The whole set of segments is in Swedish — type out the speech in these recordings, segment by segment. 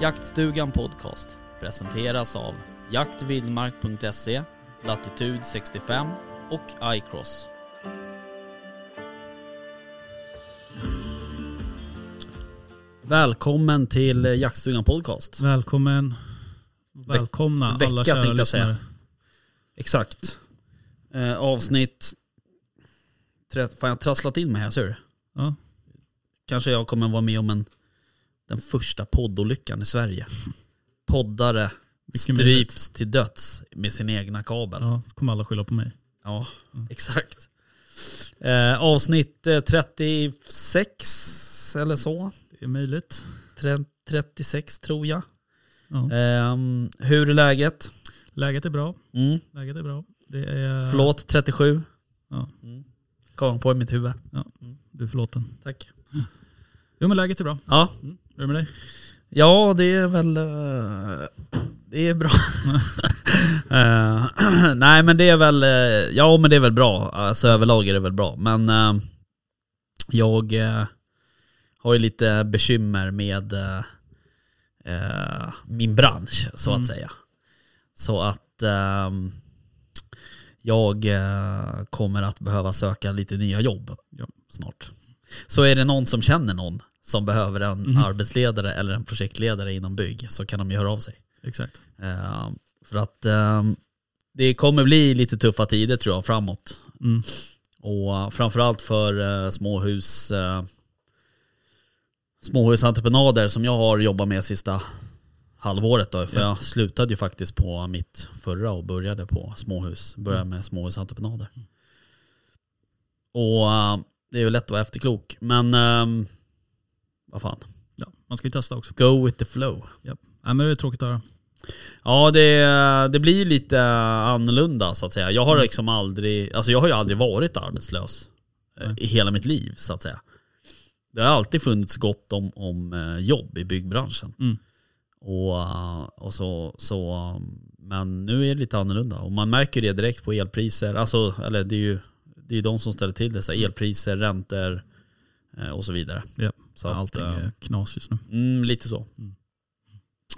Jaktstugan Podcast presenteras av jaktvildmark.se, Latitude 65 och iCross. Välkommen till Jaktstugan Podcast. Välkommen. Välkomna vecka alla kära jag säga. lyssnare. Exakt. Eh, avsnitt... Fan jag har trasslat in mig här ser du. Ja. Kanske jag kommer vara med om en, den första poddolyckan i Sverige. Poddare Mycket stryps till döds med sin egna kabel. Ja, Ja, så kommer alla skylla på mig. exakt. Eh, avsnitt eh, 36 eller så. Det är möjligt. Tre- 36 tror jag. Ja. Ehm, hur är läget? Läget är bra. Mm. Läget är bra. Det är... Förlåt, 37. Ja. Mm. Kom på i mitt huvud. Du är förlåten. Tack. Jo men läget är bra. Ja, Hur är det med dig? ja det är väl... eh, det är bra. Eh, nej men det är väl... eh, ja men det är väl bra. Alltså överlag är det väl bra. Men jag har ju lite bekymmer med min bransch så Mm. att säga. Så att ehm, jag kommer att behöva söka lite nya jobb Ja. snart. Så är det någon som känner någon som behöver en Mhm. arbetsledare eller en projektledare inom bygg så kan de ju höra av sig. Exakt. Eh, för att eh, det kommer bli lite tuffa tider tror jag framåt. Mm. Och eh, framförallt för eh, småhus småhusentreprenader som jag har jobbat med sista halvåret då. För Ja. jag slutade ju faktiskt på mitt förra och började på småhus. Började Mm. med småhusentreprenader. Och eh, det är ju lätt att vara efterklok. Men ehm, vad fan. Ja, man ska ju testa också. Go with the flow. Nej men det är tråkigt att höra. Ja det, det blir lite annorlunda så att säga. Jag har Mm. liksom aldrig, alltså jag har ju aldrig varit arbetslös eh, Nej. i hela mitt liv så att säga. Det har alltid funnits gott om, om eh, jobb i byggbranschen. Mm. Och, eh, och så, så, um, men nu är det lite annorlunda. Och man märker det direkt på elpriser. Alltså, eller det är ju det är de som ställer till det. Så här, elpriser, räntor och så vidare. Ja, Så Allting att, eh, är knas just nu. mm, lite så. Mm.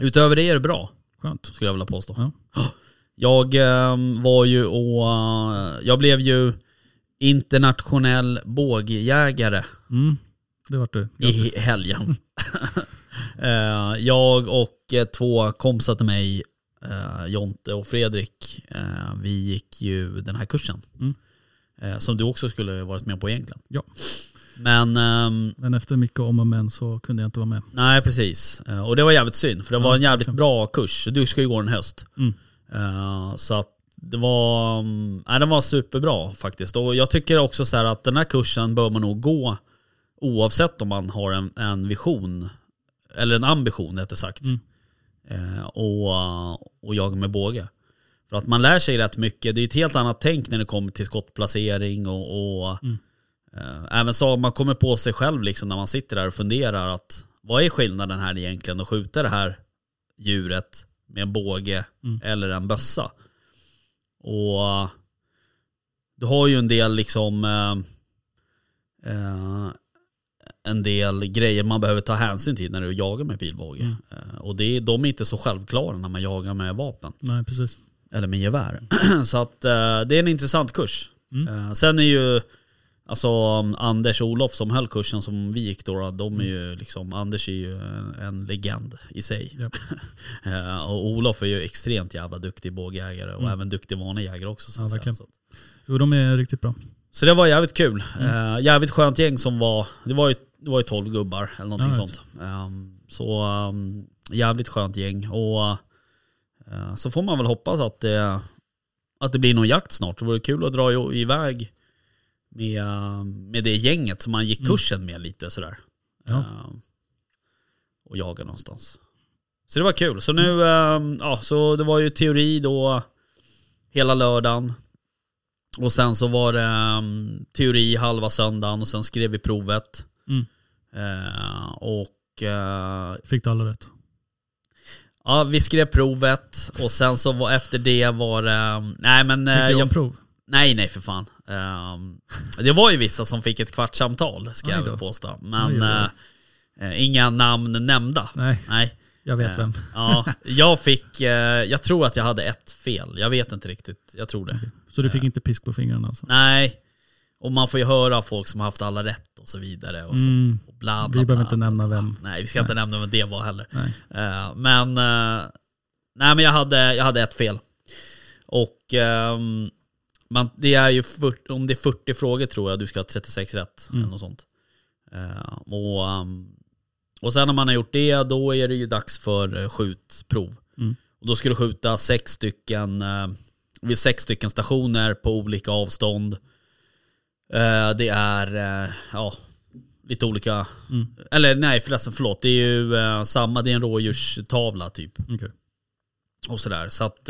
Utöver det är det bra Skönt. skulle jag vilja påstå. Ja. Jag ehm, var ju och, eh, jag blev ju internationell bågjägare Mm. Det vart du. i helgen. Eh, jag och två kompisar till mig, Jonte och Fredrik, vi gick ju den här kursen. Mm. Som du också skulle varit med på egentligen. Ja. Men ehm, Men efter mycket om och men så kunde jag inte vara med. Nej precis. Eh, Och det var jävligt synd för det var Ja, en jävligt verkligen. bra kurs. Du ska ju gå den i höst. Mm. Eh, Så att det var, mm, nej, den var superbra faktiskt. Och jag tycker också så här att den här kursen bör man nog gå oavsett om man har en, en vision, eller en ambition rättare sagt, Mm. eh, och, och jaga med båge. För att man lär sig rätt mycket. Det är ett helt annat tänk när det kommer till skottplacering och, och Mm. Eh, även så man kommer på sig själv liksom när man sitter där och funderar att vad är skillnaden här egentligen att skjuta det här djuret med en båge Mm. eller en bössa. Och du har ju en del liksom eh, eh, en del grejer man behöver ta hänsyn till när du jagar med pilbåge. Mm. Eh, och det är, de är inte så självklara när man jagar med vapen. Nej precis. Eller med gevär. så att eh, det är en intressant kurs. Mm. Eh, sen är ju Alltså Anders och Olof som höll kursen som vi gick då, de är ju liksom, Anders är ju en, en legend i sig. Japp. Eh, och Olof är ju extremt jävla duktig bågjägare och Mm. även duktig vanlig jägare också. Så, Ja, verkligen. så, Jo de är riktigt bra. så det var jävligt kul. Mm. Eh, jävligt skönt gäng som var, det var ju, det var ju 12 gubbar eller någonting Ja, sånt. Ehm, så ehm, jävligt skönt gäng. Och eh, så får man väl hoppas att det, att det blir någon jakt snart. Det vore kul att dra i- iväg med, med det gänget som man gick Mm. kursen med lite sådär. Ja. Ehm, och jaga någonstans. Så det var kul. Så nu, eh, ja, så det var ju teori då hela lördagen. Och sen så var det um, teori halva söndagen och sen skrev vi provet. Mm. Eh, och eh, Fick du alla rätt? ja, vi skrev provet och sen så var, efter det var det, nej men... du jag- omprov? Nej, nej för fan. Ehm, det var ju vissa som fick ett kvartssamtal, ska jag påstå. Men eh, inga namn nämnda. Nej, Nej. jag vet Eh, vem. Ja, jag fick, jag tror att jag hade ett fel. Jag vet inte riktigt, jag tror det. Så du fick inte pisk på fingrarna alltså? Nej, och man får ju höra folk som har haft alla rätt och så vidare. Och så, Mm. och bla, bla, Vi behöver bla, inte bla, nämna bla. vem. Nej, vi ska inte nämna vem det var heller. Nej. Eh, men, eh, nej men jag hade, jag hade ett fel. Och ehm, man, det är ju 40, om det är 40 frågor tror jag du ska ha 36 rätt. Mm. Eller sånt. Eh, och, ehm, och sen när man har gjort det, då är det ju dags för eh, skjutprov. Mm. Och då ska du skjuta sex stycken, eh, vid sex stycken stationer på olika avstånd. Eh, det är, eh, ja, lite olika, Mm. eller nej förresten förlåt, det är ju samma, det är en rådjurstavla typ. Okej. Och sådär. Så att,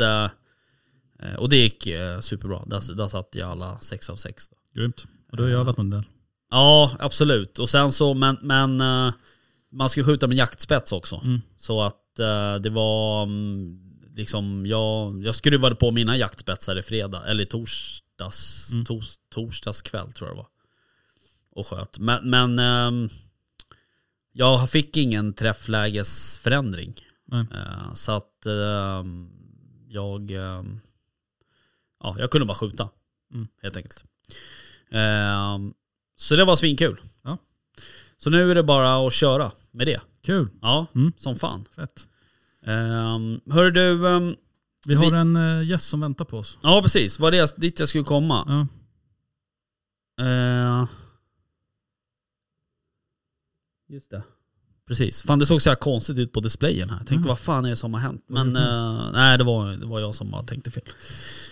och det gick eh, superbra. Där, där satt jag alla sex av sex. Då. Grymt. Och du har ju övat en del. Ja, absolut. Och sen så, men, men eh, man ska skjuta med jaktspets också. Mm. Så att eh, det var mm, liksom, jag, jag skruvade på mina jaktspetsar i fredag, eller i torsdags, Mm. tors, torsdags kväll tror jag det var. Och sköt. Men, men ehm, jag fick ingen träfflägesförändring. Nej. Eh, så att ehm, jag, ehm, ja, jag kunde bara skjuta. Mm. Helt enkelt. Ehm, så det var svinkul. Ja. Så nu är det bara att köra med det. Kul. Ja, Mm. som fan. Fett. Um, hör du, ehm, Vi har Vi- en uh, gäst som väntar på oss. ja precis, var det dit jag skulle komma? Ja. Eh, just det. Precis. Fan det såg så här konstigt ut på displayen här. Jag tänkte Ja. vad fan är det som har hänt? Men det eh, nej det var, det var jag som bara tänkte fel.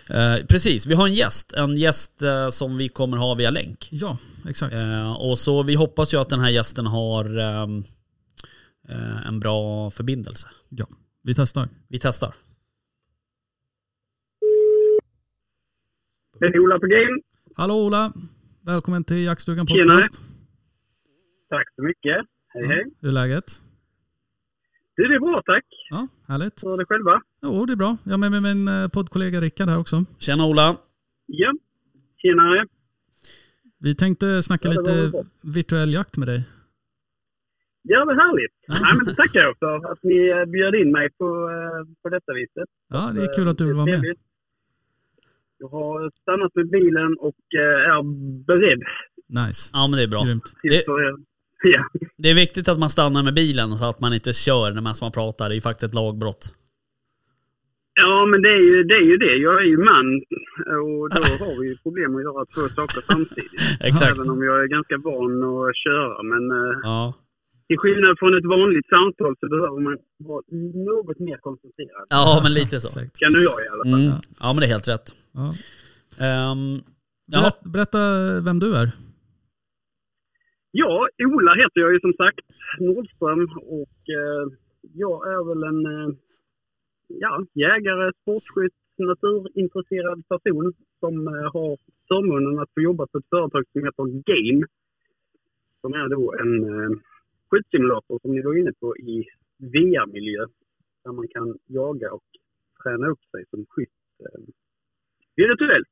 Eh, precis, vi har en gäst. En gäst eh, som vi kommer ha via länk. ja, exakt. Eh, och så vi hoppas ju att den här gästen har eh, en bra förbindelse. Vi testar. Vi testar. Det är Ola på game. Hallå Ola! Välkommen till Jaktstugan podcast. Tack så mycket. Hej hej. Hur är läget? Du, det är bra tack. Ja, härligt. Så det själva? Jo, det är bra. Jag är med, med min eh, poddkollega Rickard här också. Tjena Ola. Ja. Tjenare. Vi tänkte snacka Ja, lite virtuell jakt med dig. Ja, vad härligt. Ja. Nej, men tackar jag för att ni eh, bjöd in mig på, eh, på detta viset. Ja, det är kul att du vill vara med. Jag har stannat med bilen och är beredd. Nice. Ja men det är bra. Det- ja. Det är viktigt att man stannar med bilen så att man inte kör när man, man pratar. Det är ju faktiskt ett lagbrott. ja, men det är, ju, det är ju det. Jag är ju man och då har vi ju problem att göra två saker samtidigt. Exakt. Även om jag är ganska van att köra. Men eh, Ja. Till skillnad från ett vanligt samtal så behöver man vara något mer koncentrerad. ja, men lite så. Exakt. Kan du jag i alla fall. Mm. Ja men det är helt rätt. Ja. Ehm, ja, Berätta, berätta vem du är. Ja, Ola heter jag ju som sagt. Nordström och eh, jag är väl en eh, ja, jägare, sportskytt, naturintresserad person som eh, har förmånen att få jobba på ett företag som heter Game. Som är då en eh, skyddssimulator som ni var inne på i VR-miljö. Där man kan jaga och träna upp sig som skytt eh, virtuellt.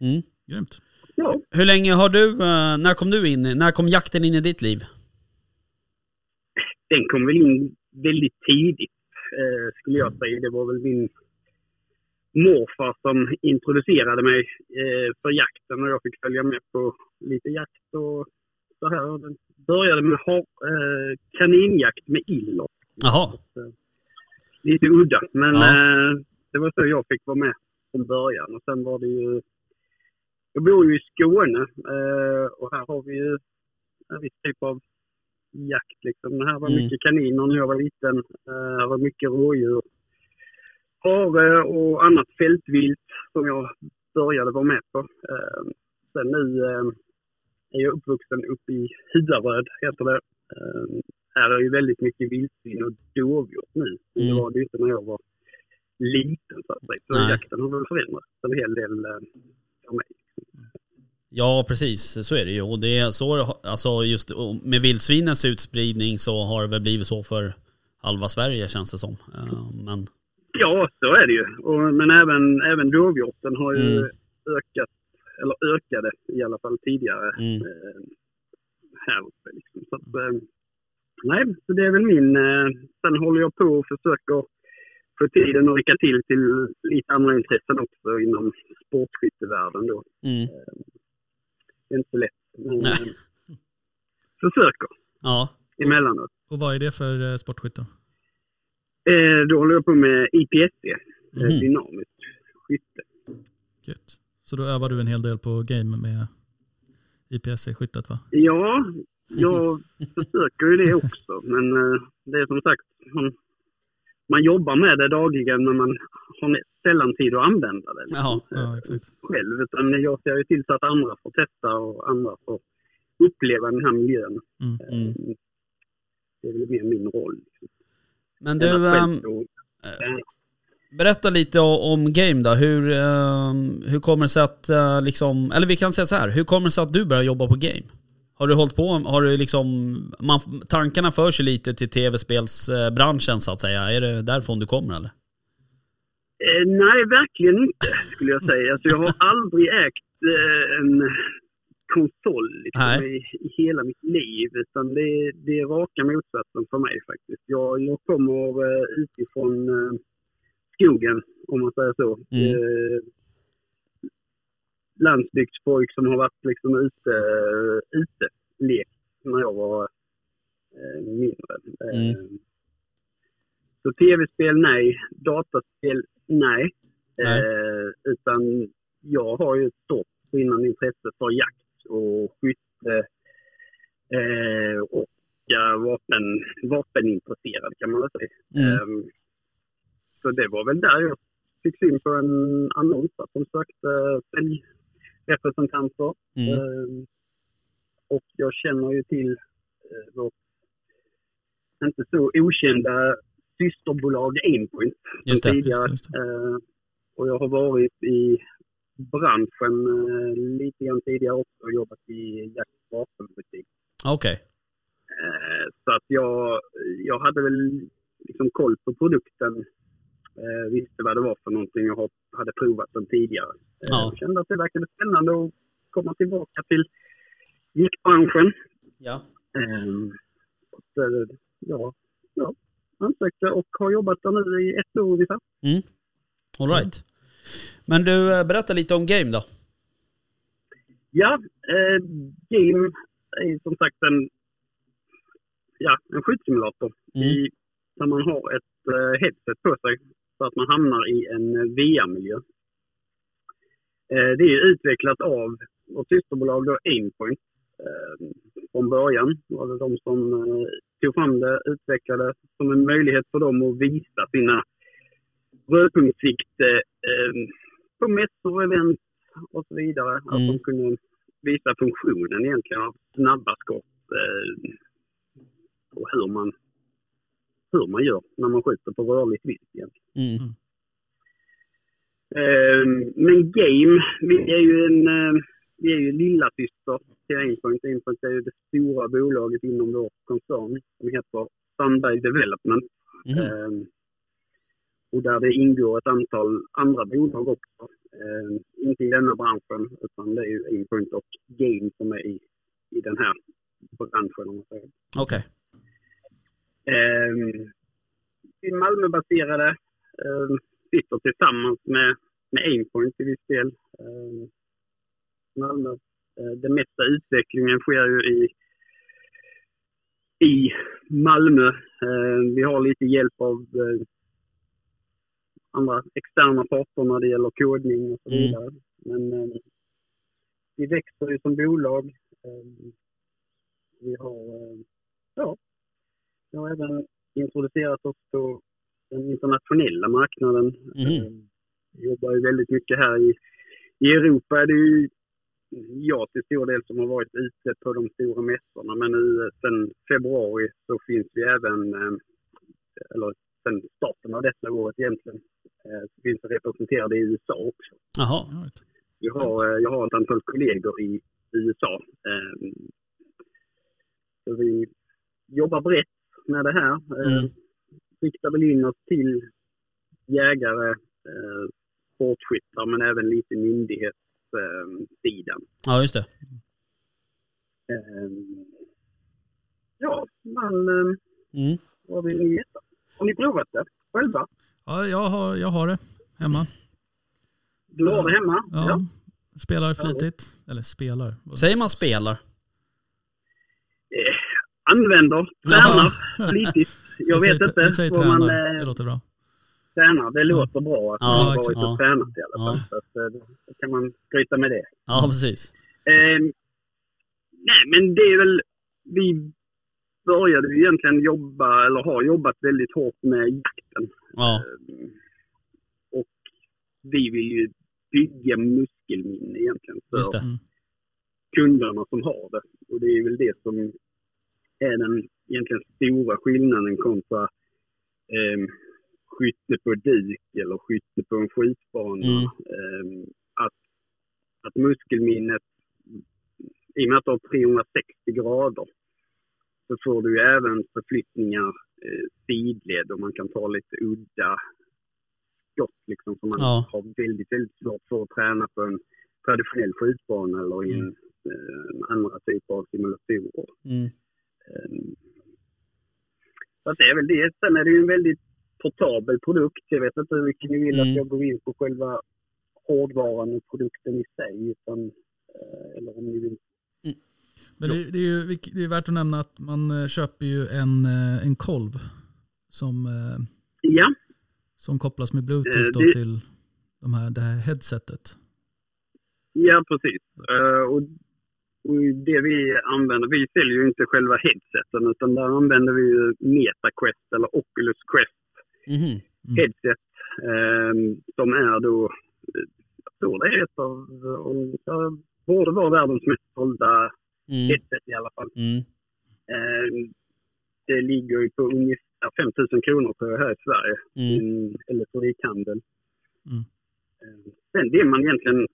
mm. Grymt. Hur länge har du, eh, när kom du in, när kom jakten in i ditt liv? den kom väl in väldigt tidigt, eh, skulle jag säga. Det var väl min morfar som introducerade mig eh, för jakten och jag fick följa med på lite jakt och så här. Den började med kaninjakt med iller. Jaha. Lite udda, men Ja. det var så jag fick vara med från början. Och sen var det ju... Jag bor ju i Skåne eh, och här har vi ju en viss typ av jakt. Liksom. Det här var Mm. mycket kaniner när jag var liten. Eh, det var mycket rådjur. Hare och annat fältvilt som jag började vara med på. Eh, sen nu är jag uppvuxen uppe i Hudaröd, heter det. Här är ju väldigt mycket vildsvin och dovhjort nu. Det Mm. var det inte när jag var liten så att säga. Så Nej. jakten har väl förändrats en hel del för mig. Ja, precis. Så är det ju. Och det är så, alltså just med vildsvinens utspridning så har det väl blivit så för halva Sverige känns det som. Eh, Men Ja, så är det ju. Och, men även, även dovhjorten har ju Mm. ökat, eller ökade i alla fall tidigare mm, eh, här uppe. Liksom. Så att, eh, nej, så det är väl min... Sen håller jag på och försöker få tiden att räcka till till lite andra intressen också inom sportskyttevärlden då. mm. Det är inte så lätt, men Nej. eh, försöker Ja, emellanåt. Och vad är det för eh, sportskytt då? Eh, då håller jag på med IPSC, eh, Mhm. dynamiskt skytte. Gött. Så då övar du en hel del på game med IPSC-skyttet va? Ja, jag försöker ju det också. Men eh, det är som sagt, man, man jobbar med det dagligen men man har sällan tid att använda det liksom, eh, Ja, exakt. själv. Utan jag ser ju till så att andra får testa och andra får uppleva den här miljön. Mm. Eh, Mm. Det är väl mer min roll. Liksom. men du, ehm, stå- berätta lite om game då. Hur, ehm, hur kommer det sig att, eh, liksom, eller vi kan säga så här, hur kommer det sig att du började jobba på game? Har du hållit på, har du liksom, man, tankarna för sig lite till tv-spelsbranschen så att säga. Är det därifrån du kommer eller? Eh, nej, verkligen inte skulle jag säga. Alltså, jag har aldrig ägt eh, en konsol liksom, i, i hela mitt liv. Utan det, det är raka motsatsen för mig faktiskt. Jag, jag kommer eh, utifrån eh, skogen, om man säger så. Mm. Eh, landsbygdspojk som har varit liksom ute, ute lekt när jag var eh, mindre. Eh, Mm. Så tv-spel nej, dataspel nej. Nej. Eh, utan jag har ju ett stort brinnande intresse för jakt och skytte eh, och vapen, vapenintresserad kan man väl säga. Mm. Ehm, så det var väl där jag fick syn på en annons att de sökte säljrepresentanter. Mm. Ehm, och jag känner ju till eh, vårt inte så okända systerbolag Aimpoint Just det, tidigare. just det. Eh, och jag har varit i branschen eh, lite grann tidigare också och jobbat i jakt och vapenbutik. Okej. Eh, så att jag, jag hade väl liksom koll på produkten. Eh, visste vad det var för någonting jag hade provat den tidigare. Eh, Ja. Jag kände att det verkade spännande att komma tillbaka till jaktbranschen. Ja. Eh, och, eh, ja, ja, ansökte och har jobbat där nu i ett år ungefär. All right. Men du, eh, berätta lite om game då. Ja, eh, Game är som sagt en, ja, en skyddssimulator Mm. i, där man har ett eh, headset på sig så att man hamnar i en eh, VR-miljö. Eh, det är utvecklat av vårt systerbolag då Aimpoint eh, från början. Var det de som eh, tog fram det, utvecklade som en möjlighet för dem att visa sina rödpunktssikte på mässor och event och så vidare. Att Mm. de kunde visa funktionen egentligen av snabba skott och hur man, hur man gör när man skjuter på rörligt vilt egentligen. Mm. Eh, men Game, vi är ju en eh, vi är ju lilla syster till Aimpoint. Aimpoint är ju det stora bolaget inom vår koncern som heter Sandberg Development. Eh, och där det ingår ett antal andra bolag också. Eh, inte i denna branschen, utan det är ju Aimpoint och Game som är i, i den här branschen. Okej. Vi är Malmöbaserade. Eh, sitter tillsammans med, med Aimpoint till viss del. Eh, Malmö. Eh, den mesta utvecklingen sker ju i, i Malmö. Eh, vi har lite hjälp av eh, andra externa parter när det gäller kodning och så Mm. vidare. Men eh, vi växer ju som bolag. Vi har, eh, ja, vi har även introducerat oss på den internationella marknaden. Vi jobbar ju väldigt mycket här i, i Europa. Är det ju jag till stor del som har varit ute på de stora mässorna. Men nu eh, sen februari så finns vi även, eh, eller sen starten av detta året egentligen, så finns vi representerade i USA också. Jaha. Jag har, jag har ett antal kollegor i USA. Eh, Så vi jobbar brett med det här. Mm. Riktar väl in oss till jägare, eh, sportskyttar men även lite myndighetssidan. Ja, just det. Eh, Ja, man, eh, Mm. vad vill ni veta? Har ni provat det själva? Ja, jag har, jag har det hemma. Du har det hemma? Ja. Spelar flitigt. Eller spelar. Säger man spelar? Eh, Använder, tränar flitigt. Jag vet inte Vi säger vad man tränar. eh, Det låter bra. tränar. Det låter bra att Ja, man har varit och Ja. tränat i alla fall. Ja. Så att, eh, då kan man skryta med det. Ja, precis. Eh, nej, men det är väl... Vi började ju egentligen jobba, eller har jobbat väldigt hårt med jakten. Ja. Eh, och vi vill ju bygga muskelminne egentligen för kunderna som har det. Och det är väl det som är den egentligen stora skillnaden kontra eh, skytte på duk eller skytte på en skjutbana. Mm. Eh, att, att muskelminnet, i och med att du har 360 grader, så får du även förflyttningar eh, sidled och man kan ta lite udda skott liksom som man Ja. har väldigt, väldigt svårt för att träna på en traditionell skjutbana eller i en eh, andra typer av simulatorer. Mm. Eh, Så att det är väl det. Sen är det ju en väldigt portabel produkt. Jag vet inte hur mycket ni vill Mm. att jag går in på själva hårdvaran och produkten i sig. Utan, eh, eller om ni vill. Men det, det, är ju det är värt att nämna att man eh, köper ju en, eh, en kolv som, Ja, som kopplas med bluetooth då det- till de här, det här headsetet. ja precis. Och det vi använder, vi säljer ju inte själva headseten utan där använder vi ju MetaQuest eller Oculus Quest Mhm. headset eh, som är då, jag tror det är ett av, om- ja, borde vara världens mest sålda Mm. headset i alla fall. Mm. Eh, det ligger ju på ungefär 5 000 kronor jag här i Sverige, Mm. mm. elektronikhandel. Mm. Eh, sen det man egentligen,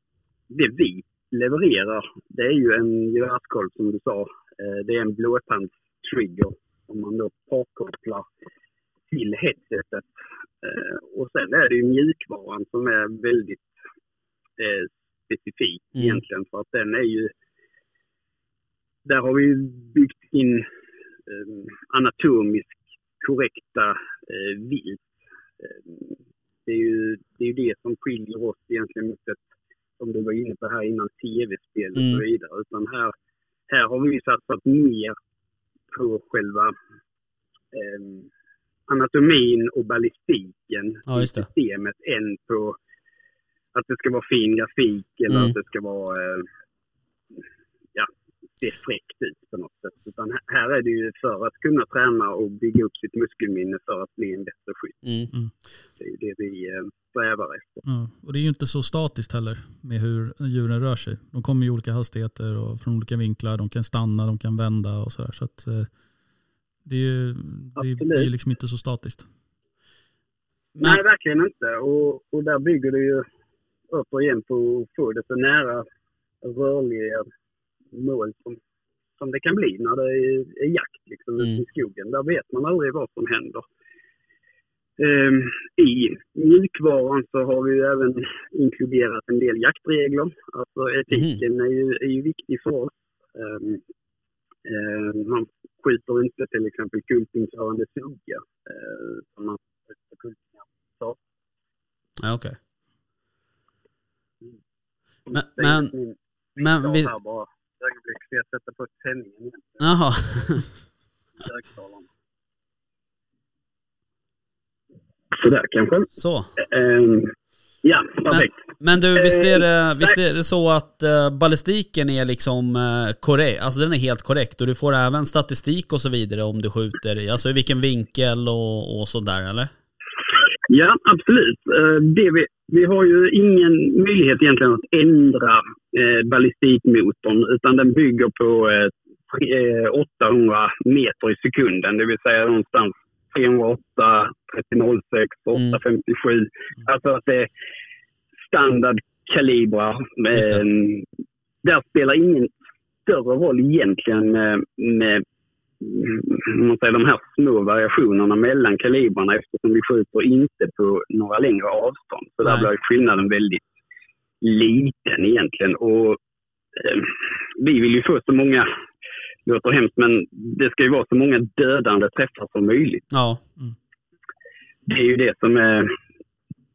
det vi levererar, det är ju en gevärskolv som du sa. Eh, det är en blåtandstrigger som man då parkopplar till headsetet. Eh, och sen är det ju mjukvaran som är väldigt eh, specifik Mm. egentligen för att den är ju där har vi byggt in anatomiskt korrekta vilt. Det, är ju, det är ju det som skiljer oss egentligen mot ett, som du var inne på här innan, tv-spel och Mm. så vidare. Utan här, här har vi satsat mer på själva eh, anatomin och ballistiken Ja, i systemet än på att det ska vara fin grafik eller Mm. att det ska vara eh, fräckt ut på något sätt. Utan här- är det ju för att kunna träna och bygga upp sitt muskelminne för att bli en bättre skytt. Mm. Det är ju det vi eh, strävar efter. Ja, och det är ju inte så statiskt heller med hur djuren rör sig. De kommer i olika hastigheter och från olika vinklar. De kan stanna, de kan vända och sådär. Så att, eh, det är ju det det är liksom inte så statiskt. Nej, verkligen inte. Och, och där bygger det ju återigen på att få det så nära rörliga mål som, som det kan bli när det är, är jakt liksom, Mm. i skogen. Där vet man aldrig vad som händer. Ehm, I mjukvaran så har vi även inkluderat en del jaktregler. Alltså etiken är, ju, är ju viktig för oss. Ehm, ehm, man skjuter inte till exempel kultingförande sugga. Uh, utan man skjuter kultingar. Ja, okej. Men- Det är men- Men Ja, vi... ögonblick ska jag sätta på tändningen igen. Jaha. Sådär kanske. Så. Ehm, ja, perfekt. Men du, visst är det, visst är det så att uh, ballistiken är liksom uh, korrekt, alltså den är helt korrekt och du får även statistik och så vidare om du skjuter, alltså i vilken vinkel och, och sådär eller? Ja, absolut. Eh, det vi, vi har ju ingen möjlighet egentligen att ändra eh, ballistikmotorn utan den bygger på eh, tre- eh, 800 meter i sekunden, det vill säga någonstans 308, 3006, 857. Alltså att det är standardkalibrar. Eh, där spelar ingen större roll egentligen med, med mm, man säger, de här små variationerna mellan kalibrarna eftersom vi skjuter inte på några längre avstånd. Så där Nej. blir skillnaden väldigt liten egentligen. Och eh, vi vill ju få så många, det låter hemskt, men det ska ju vara så många dödande träffar som möjligt. Ja, Det är ju det som är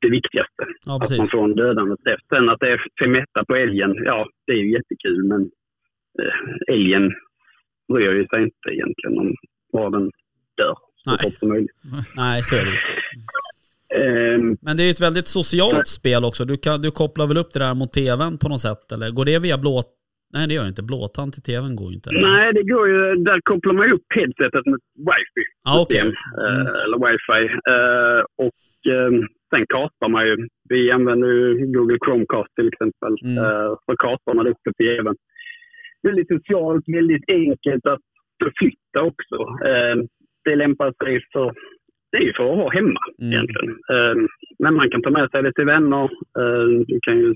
det viktigaste. ja Att man får en dödande träff. Sen att det är femetta på älgen, ja det är ju jättekul men eh, älgen bryr ju sig inte egentligen om var den dör så fort som möjligt. Nej, så är det Men det är ju ett väldigt socialt spel också. Du, kan, du kopplar väl upp det där mot tvn på något sätt? Eller går det via blå... Nej, det gör det inte. Blåtand till tvn går ju inte. nej, det går ju, där kopplar man ju upp headsetet med wifi. Ja, okej. system, eh, eller wifi. Eh, och eh, sen kastar man ju. Vi använder ju Google Chromecast till exempel. Mm. Eh, så kastar man upp det på tvn. Väldigt socialt, väldigt enkelt att förflytta också. Eh, det lämpar sig för, det är ju för att ha hemma Mm. egentligen. Eh, men man kan ta med sig det till vänner. Eh, du kan ju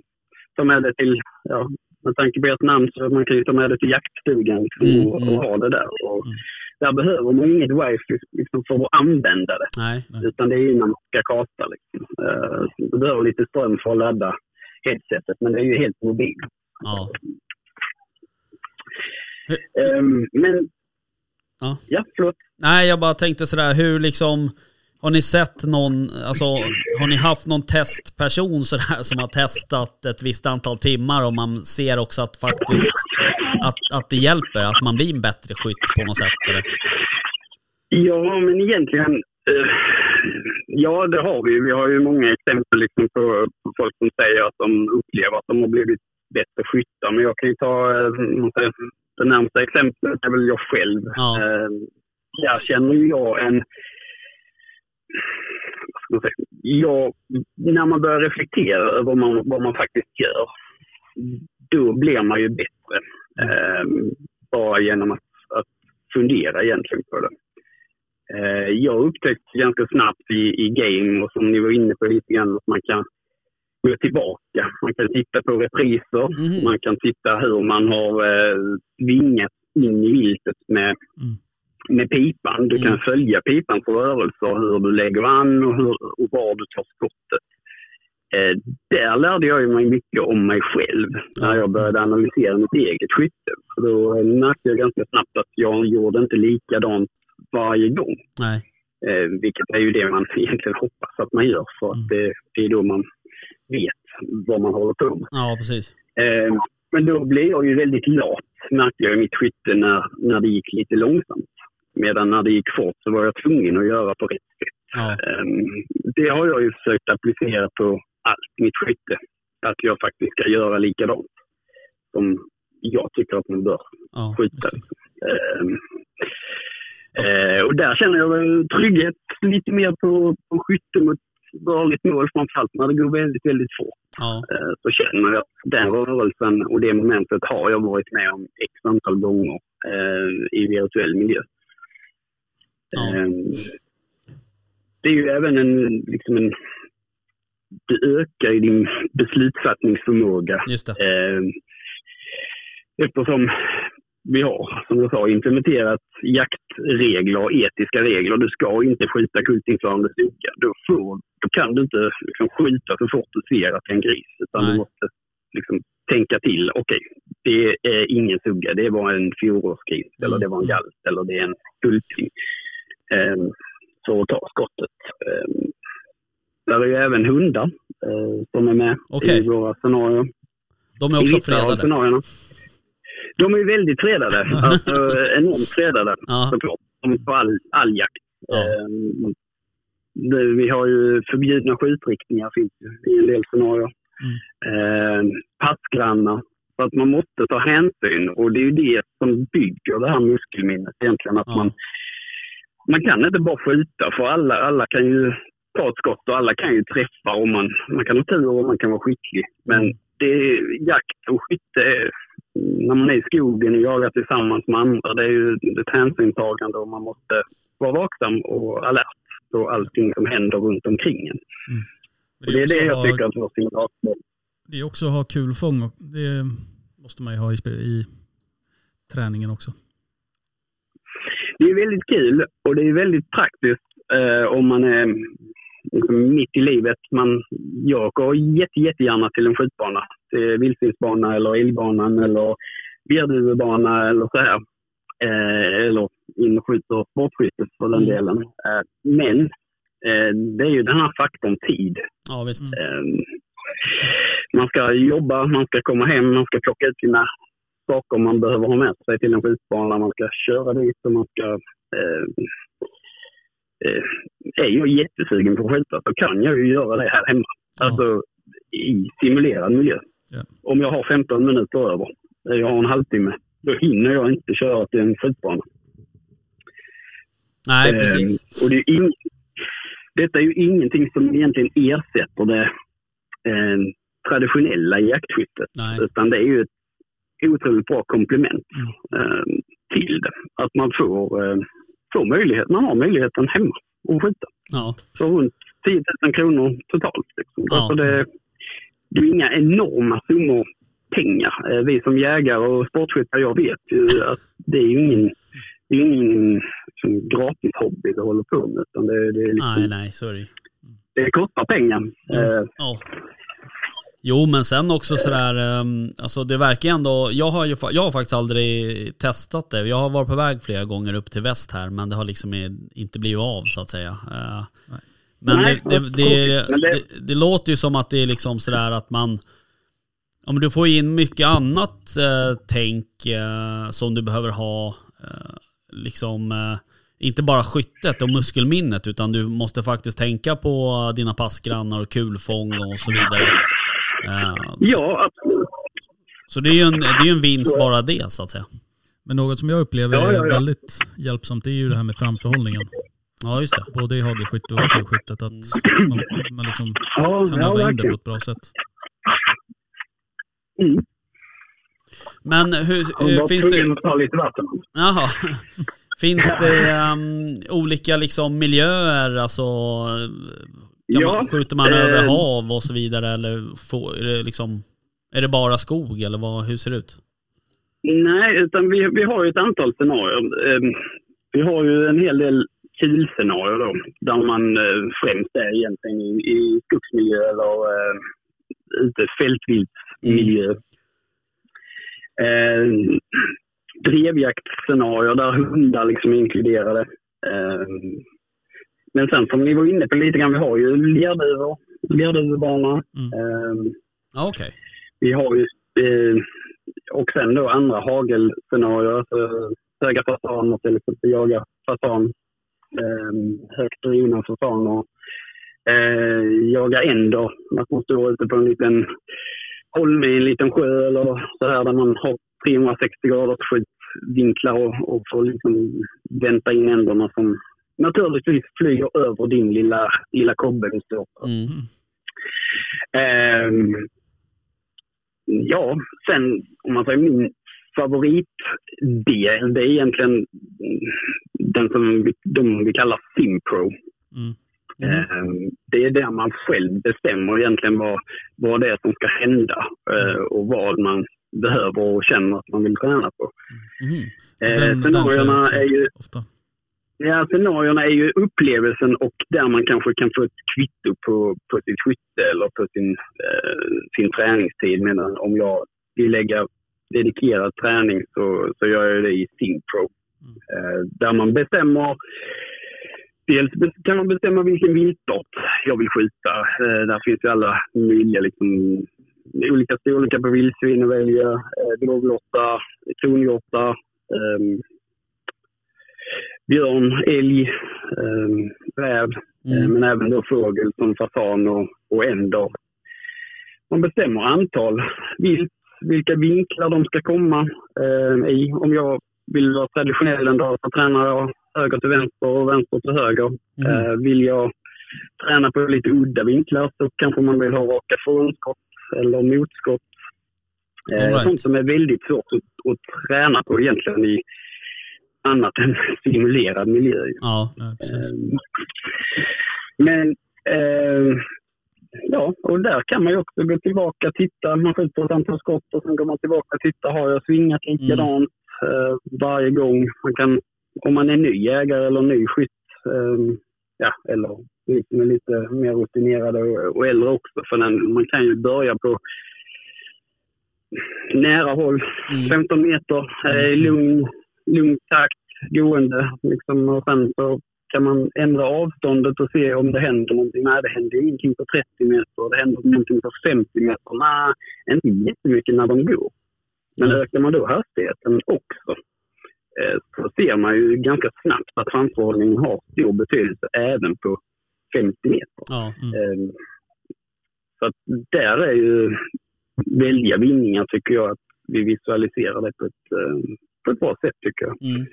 ta med det till, ja, med tanke på ert namn, så man kan ju ta med det till jaktstugan liksom, Mm, och, mm. och ha det där. Och, Där behöver man inget wifi liksom, för att använda det. Nej. Utan det är innan man ska kasta. Liksom. Eh, du behöver lite ström för att ladda headsetet, men det är ju helt mobilt. Ja. Ehm, men, Ja. ja, förlåt. Nej, jag bara tänkte sådär, hur liksom... Har ni sett någon, alltså har ni haft någon testperson sådär som har testat ett visst antal timmar och man ser också att faktiskt att, att det hjälper, att man blir en bättre skytt på något sätt? Eller? Ja, men egentligen, eh, ja det har vi. Vi har ju många exempel liksom på, på folk som säger att de upplever att de har blivit bättre skyttar. Men jag kan ju ta eh, det närmsta exemplet är väl jag själv. Ja. Eh, där känner jag en... Vad ska man säga? Jag, när man börjar reflektera över vad man, vad man faktiskt gör, då blir man ju bättre. Eh, bara genom att, att fundera egentligen på det. Eh, jag upptäckte ganska snabbt i, i game och som ni var inne på lite grann att man kan gå tillbaka. Man kan titta på repriser. Mhm. Man kan titta hur man har eh, vingat in i viltet med, med pipan. Du kan Mm. följa pipans rörelser, hur du lägger an och, hur, och var du tar skottet. Eh, där lärde jag mig mycket om mig själv när jag började analysera mitt eget skytte. För då eh, märkte jag ganska snabbt att jag gjorde inte likadant varje gång. Nej. Eh, vilket är ju det man egentligen hoppas att man gör för att det, det är då man vet vad man håller på med. Ja, precis. Eh, men då blev jag ju väldigt lat, märkte jag i mitt skytte när, när det gick lite långsamt. Medan när det gick fort så var jag tvungen att göra på rätt sätt. Ja. Eh, det har jag ju försökt applicera på allt mitt skytte. Att jag faktiskt ska göra likadant som jag tycker att man bör Ja, skjuta. Ehm, eh, och där känner jag trygghet lite mer på, på skytte mot rörligt mål, framförallt när det går väldigt, väldigt fort. ja, Eh, så känner jag att den rörelsen och det momentet har jag varit med om x antal gånger eh, i virtuell miljö. Ja. Ehm, det är ju även en, liksom en det ökar ju din beslutsfattningsförmåga just det. Eh, eftersom vi har, som jag sa, implementerat jaktregler och etiska regler. Du ska inte skjuta kultinförande stugga. Då, får, då kan du inte liksom, skjuta så fort du ser att det är en gris. Utan Nej. du måste liksom, tänka till. Okej, det är ingen sugga. Det var en fjolårsgris. Eller det var en galt. Eller det är en kulting. Eh, så ta skottet. Eh, där är ju även hundar eh, som är med Okej. i våra scenarier. De är I också av fredade. scenarierna. De är väldigt fredade. alltså enormt fredade Ja. såklart. Som på all, all jakt. Ja. Det, vi har ju förbjudna skjutriktningar finns i en del scenarier. Mm. Ehm, passgrannar. Så att man måste ta hänsyn och det är ju det som bygger det här muskelminnet egentligen. Att Ja. man, man kan inte bara skjuta för alla, alla kan ju ta ett skott och alla kan ju träffa och man, man kan ha tur och man kan vara skicklig. Men det är jakt och skytte. När man är i skogen och jagar tillsammans med andra, det är ju ett hänsynstagande och man måste vara vaksam och alert på allting som händer runt omkring en. Men Och det är det jag ha- tycker att vår signalsmål Det är också att ha kul fång. Det måste man ju ha i, i träningen också. det är väldigt kul och det är väldigt praktiskt eh, om man är liksom, mitt i livet. Man, jag går jätte, jättegärna till en skjutbana. Till vildsvinsbana eller älgbanan eller virduvebana eller så här. Eh, eller inskytt och sportskytte för den delen. Eh, men eh, det är ju den här faktorn tid. Ja visst. Eh, man ska jobba, man ska komma hem, man ska plocka ut sina saker man behöver ha med sig till en skjutbana. Man ska köra dit och man ska... Eh, eh, är jag jättesugen på att skjuta så kan jag ju göra det här hemma. Ja. Alltså i simulerad miljö. Ja. Om jag har 15 minuter över, eh, jag har en halvtimme, då hinner jag inte köra till en skjutbana. Nej Eh, precis. och det är ing- detta är ju ingenting som egentligen ersätter det eh, traditionella jaktskyttet. Nej. Utan det är ju ett otroligt bra komplement Mm. eh, till det. Att man får, eh, får möjlighet, man har möjligheten hemma att skjuta. Ja. För runt 10 000 kronor totalt. Liksom. Ja. Alltså det, det är inga enorma summor pengar. Eh, Vi som jägare och sportskyttar, jag vet ju att det är ingen, det är ingen liksom, gratis hobby vi håller på med. Utan det, det, är liksom, Nej nej är det kostar pengar. Eh, Ja. Jo men sen också sådär, um, alltså det verkar ändå, jag har ju jag har faktiskt aldrig testat det. Jag har varit på väg flera gånger upp till väst här men det har liksom inte blivit av så att säga. Eh, Nej. Men Nej, det, det, det, det, låter ju som att det är liksom sådär att man, om du får in mycket annat eh, tänk eh, som du behöver ha, eh, liksom eh, inte bara skyttet och muskelminnet utan du måste faktiskt tänka på dina passgrannar och kulfång och så vidare. Eh, ja, absolut. så det är ju en, det är en vinst bara det så att säga. Men något som jag upplever Ja, ja, är väldigt hjälpsamt det är ju det här med framförhållningen. Ja just det. Både i hagelskytte och kulskyttet. Att man, man liksom Ja, kan ja öva in det på ett bra sätt. Mm. Men hur, hur var finns det, ta lite vatten. jaha. Finns det ehm, olika liksom miljöer, alltså kan Ja, man, skjuter man över eh, hav och så vidare eller får, är, det liksom, är det bara skog eller vad, hur ser det ut? Nej, utan vi, vi har ju ett antal scenarier. Eh, Vi har ju en hel del kilscenarier då, där man eh, främst är egentligen i, i skogsmiljö eller eh, ute fältviltsmiljö. Eh, drevjaktscenarier där hundar liksom är inkluderade. Eh, men sen som ni var inne på lite grann, vi har ju lerduvor, lerduvebana. Mm. Eh, Okej. vi har ju, eh, och sen då andra hagelscenarier, alltså höga fasaner till exempel, jaga fasan, eh, högt drivna fasaner, eh, jaga änder, att man står ute på en liten holme i en liten sjö eller så här där man har 360 graders skjutvinklar och, och får liksom vänta in änderna som naturligtvis flyger över din lilla, lilla kobbe du står på. Mm. Ehm, ja, sen om man säger min favoritdel, det är egentligen mm, den som vi, de vi kallar Simpro. Mm. Mm. Det är där man själv bestämmer egentligen vad, vad det är som ska hända eh, och vad man behöver och känner att man vill träna på. Eh, Den- den kör jag scenarierna är ju Ofta. Ja, scenarierna är ju upplevelsen och där man kanske kan få ett kvitto på, på sitt skytte eller på sin, eh, sin träningstid. Men om jag vill lägga dedikerad träning så, så gör jag det i Simpro. Eh, där man bestämmer Dels kan man bestämma vilken viltart jag vill skjuta. Eh, där finns ju alla möjliga liksom, olika storlekar på vildsvin att välja. Eh, Gråglotta, kronhjortar, ehm, björn, älg, eh, räv, eh, Mm. men även då fågel som fasan och, och änder. Man bestämmer antal vilt, vilka vinklar de ska komma eh, i. Om jag vill vara traditionell en dag så tränar jag höger till vänster och vänster till höger. Mm. Eh, vill jag träna på lite udda vinklar så kanske man vill ha raka frånskott eller motskott Eh, right. Sånt som är väldigt svårt att, att träna på egentligen i annat än simulerad miljö. Ja. Ja. Eh, Men eh, ja, och där kan man ju också gå tillbaka och titta. Man skjuter ett antal skott och sen går man tillbaka och tittar. Har jag svingat likadant eh, varje gång? Man kan, om man är ny jägare eller ny skytt, eh, ja, eller är lite mer rutinerade och, och äldre också. För den, man kan ju börja på nära håll, Mm. 15 meter, eh, lugn, lugn takt, gående. Liksom, och sen så kan man ändra avståndet och se om det händer någonting. Nej, det händer ingenting på 30 meter. Det händer någonting på 50 meter. Nej, inte jättemycket när de går. Men Mm. ökar man då hastigheten också eh, så ser man ju ganska snabbt att framförhållningen har stor betydelse även på 50 meter. Ja. Eh, Så att där är ju väldiga vinningar tycker jag att vi visualiserar det på ett, eh, på ett bra sätt tycker jag. Mm.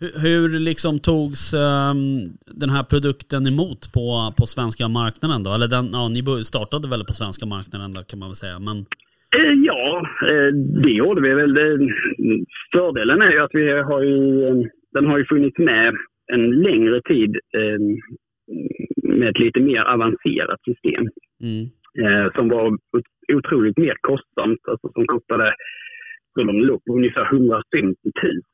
Hur, hur liksom togs ehm, den här produkten emot på, på svenska marknaden då? Eller den, ja, ni startade väl på svenska marknaden då kan man väl säga. Men Eh, Ja, eh, det gjorde vi väl. Fördelen är ju att vi har ju, eh, den har ju funnits med en längre tid eh, med ett lite mer avancerat system. mm. eh, som var ot- otroligt mer kostsamt. Alltså som kostade, så de låg på ungefär 150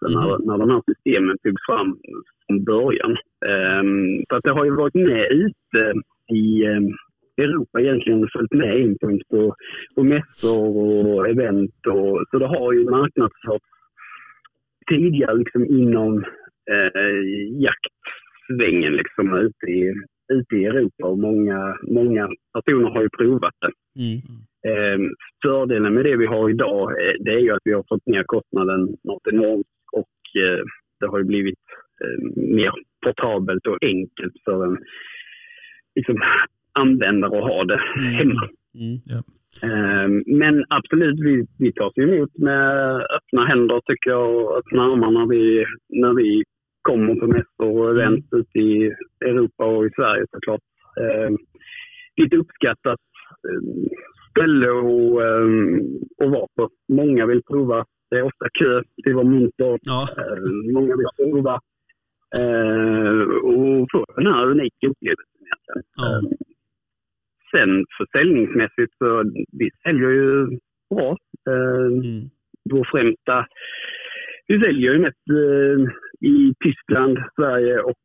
000 när, när de här systemen togs fram från början. Um, så att det har ju varit med ute i eh, Europa egentligen följt med in på, på mässor och event. Och, så det har ju marknadsförts tidigare liksom inom eh, jaktsvängen liksom, ute, i, ute i Europa och många, många personer har ju provat det. Mm. Eh, fördelen med det vi har idag eh, det är ju att vi har fått ner kostnaden något enormt och eh, det har ju blivit eh, mer portabelt och enkelt för en liksom, användare att ha det hemma. Mm. Eh, men absolut, vi, vi tas emot med öppna händer tycker jag och öppna armar när vi, när vi kommer på mässor och event ute i Europa och i Sverige såklart. Eh, lite uppskattat ställe och, eh, att vara på. Många vill prova. Det är ofta kö till vår monter. Ja. Eh, många vill prova. Eh, och få den här unika upplevelsen egentligen. Ja. Eh, Sen försäljningsmässigt så vi säljer ju bra. Eh, Mm. vår främsta... Vi säljer ju mest eh, i Tyskland, Sverige och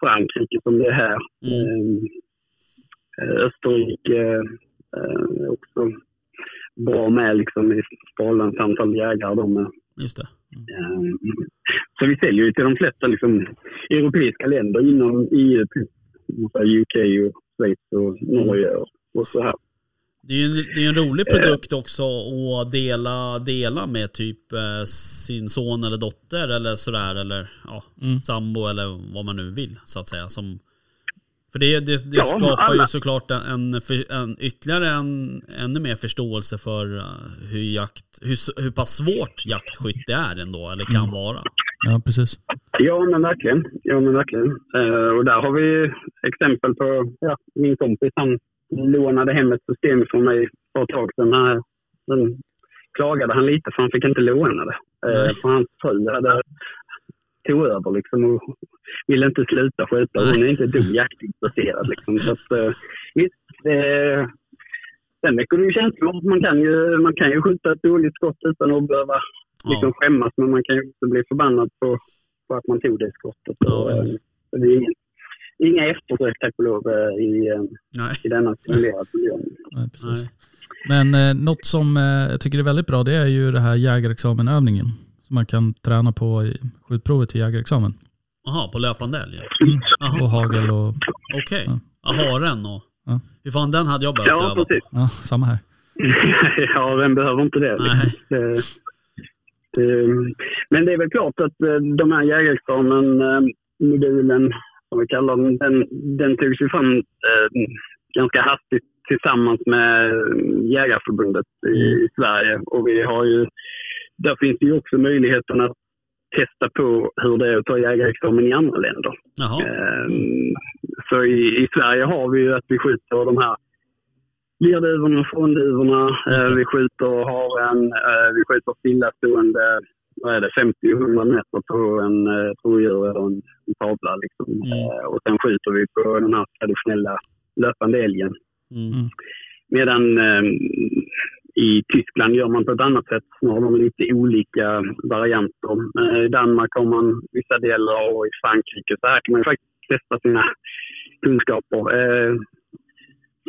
Frankrike som det är här. Mm. Eh, Österrike eh, också bra med liksom, i till antal jägare. De är. Just det. Eh, så vi säljer ju till de flesta liksom, europeiska länder inom EU, plus UK och Schweiz och Norge och, och så här. Det är ju en, det är en rolig produkt också att dela, dela med typ eh, sin son eller dotter eller sådär eller ja, Mm. sambo eller vad man nu vill så att säga. Som, för det, det, det Ja, skapar ju alla. såklart en, en, en ytterligare en, ännu mer förståelse för eh, hur jakt, hur, hur pass svårt jaktskytte är ändå eller kan vara. Ja, precis. Ja, men verkligen. Ja, men verkligen. Eh, och där har vi exempel på ja, min kompis. Han lånade hem ett system från mig för ett tag sedan. Här, Sen klagade han lite för han fick inte låna det. Eh, för hans fru hade tog över liksom och ville inte sluta skjuta. Hon är inte ett dugg jaktintresserad. Liksom. Så att, eh, eh, sen väcker det ju känslor. Man kan ju, man kan ju skjuta ett dåligt skott utan att behöva liksom, Ja. skämmas. Men man kan ju också bli förbannad på, på att man tog det skottet. Ja, och, eh, visst. så det är inga, inga eftersök tack och lov eh, i, eh, Nej. i denna stimulerade miljö. Nej, precis. Men eh, något som eh, jag tycker är väldigt bra det är ju det här jägarexamenövningen. Som man kan träna på i skjutprovet till jägarexamen. Jaha, på löpande älg? Mm. Och hagel och Okej. Ja. Ja. Haren och... Ja. Hur fan den hade jag behövt Ja, öva på. precis. ja, samma här. ja, vem behöver inte det? Nej. Eh, eh, Men det är väl klart att eh, de här jägarexamen, eh, modulen som vi kallar den, den, den togs ju fram eh, ganska hastigt tillsammans med Jägarförbundet i, i Sverige. Och vi har ju, där finns det ju också möjligheten att testa på hur det är att ta jägarexamen i andra länder. Jaha. Eh, Så i, i Sverige har vi ju att vi skjuter de här lerduvorna, frånduvorna. Just det. Eh, vi skjuter haren. Eh, vi skjuter stillastående vad är det, 50-100 meter på en eh, rådjur eller en, en tavla. Liksom. Mm. Eh, och sen skjuter vi på den här traditionella löpande älgen. Mm. Medan eh, i Tyskland gör man på ett annat sätt. Nu har de lite olika varianter. I Danmark har man vissa delar och i Frankrike så här kan man faktiskt testa sina kunskaper. Eh,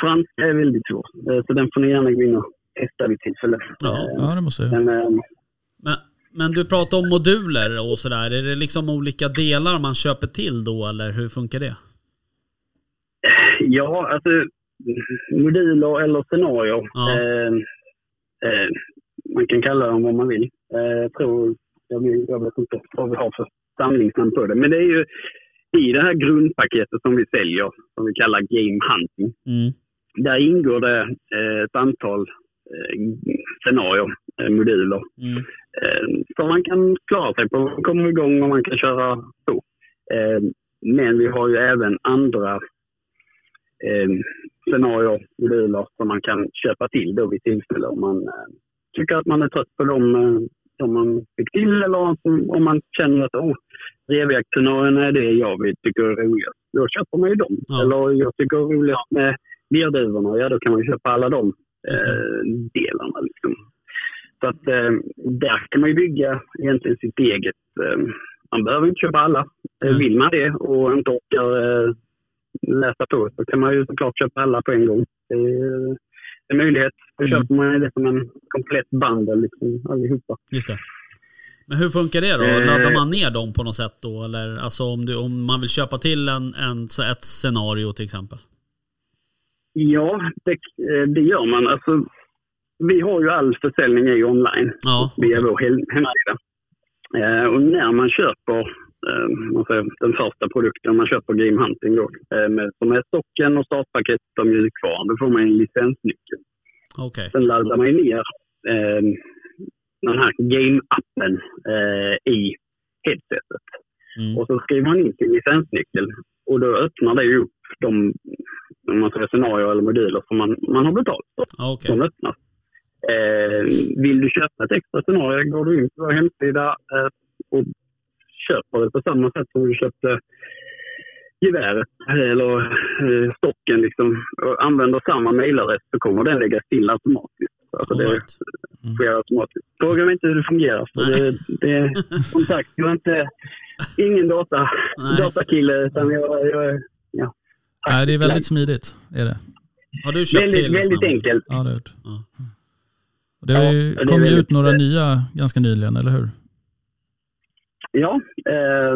franska är väldigt svårt, eh, så den får ni gärna gå in och testa vid tillfälle. Ja. Ja, det måste jag. men, eh, Men, men du pratar om moduler och sådär. Är det liksom olika delar man köper till då eller hur funkar det? Ja, alltså moduler eller scenarier. Ja. Eh, man kan kalla dem vad man vill. Eh, jag tror, jag, vet- jag vet inte vad vi har för samlingsnamn på det. Men det är ju i det här grundpaketet som vi säljer, som vi kallar Game Hunting. Mm. Där ingår det eh, ett antal eh, scenarier, eh, moduler, Mm. eh, som man kan klara sig på, komma igång och man kan köra på. Men vi har ju även andra scenarier, moduler som man kan köpa till då vid tillfälle om man eh, tycker att man är trött på dem eh, som man fick till eller om, man känner att oh, revjaktscenarierna är det jag vill, tycker är roligast. Då köper man ju dem. Ja. Eller jag tycker det är roligast med lerduvorna, ja då kan man ju köpa alla de eh, delarna. Liksom. Så att eh, där kan man ju bygga egentligen sitt eget. Eh, man behöver inte köpa alla. Eh, Mm. Vill man det och inte orkar eh, läsa på så kan man ju såklart köpa alla på en gång. Det är en möjlighet. Då Mm. köper man det som en komplett bundle liksom, allihopa. Just det. Men hur funkar det då? Eh. Laddar man ner dem på något sätt då? Eller alltså om, du, om man vill köpa till en, en, ett scenario till exempel? Ja, det, eh, det gör man. Alltså, vi har ju all försäljning ju online Ja, via vår hem- hemsida. Eh, och när man köper eh, man säger, den första produkten, man köper Game Hunting då, eh, med, som är stocken och startpaketet och mjukvaran, då får man en licensnyckel. Okej. Sen laddar man ner eh, den här Game-appen eh, i headsetet. Mm. Och så skriver man in sin licensnyckel och då öppnar det upp de man säger, scenarier eller moduler som man, man har betalt för. Okej. Som öppnas. Eh, vill du köpa ett extra scenario går du in på vår hemsida eh, och köper det på samma sätt som du köpte geväret eller eh, stocken. Liksom, och använder samma mailadress så kommer den läggas till automatiskt. Alltså All det right. sker automatiskt. Fråga mig inte hur det fungerar. För det, det, som sagt, jag är inte, ingen data, Nej. datakille utan jag, jag ja, Nej, det är väldigt smidigt. Är det. Har du köpt väldigt, till väldigt enkelt. Ja, det har gjort. Ja. Det Ja, kom ju ut några nya ganska nyligen, eller hur? Ja, eh,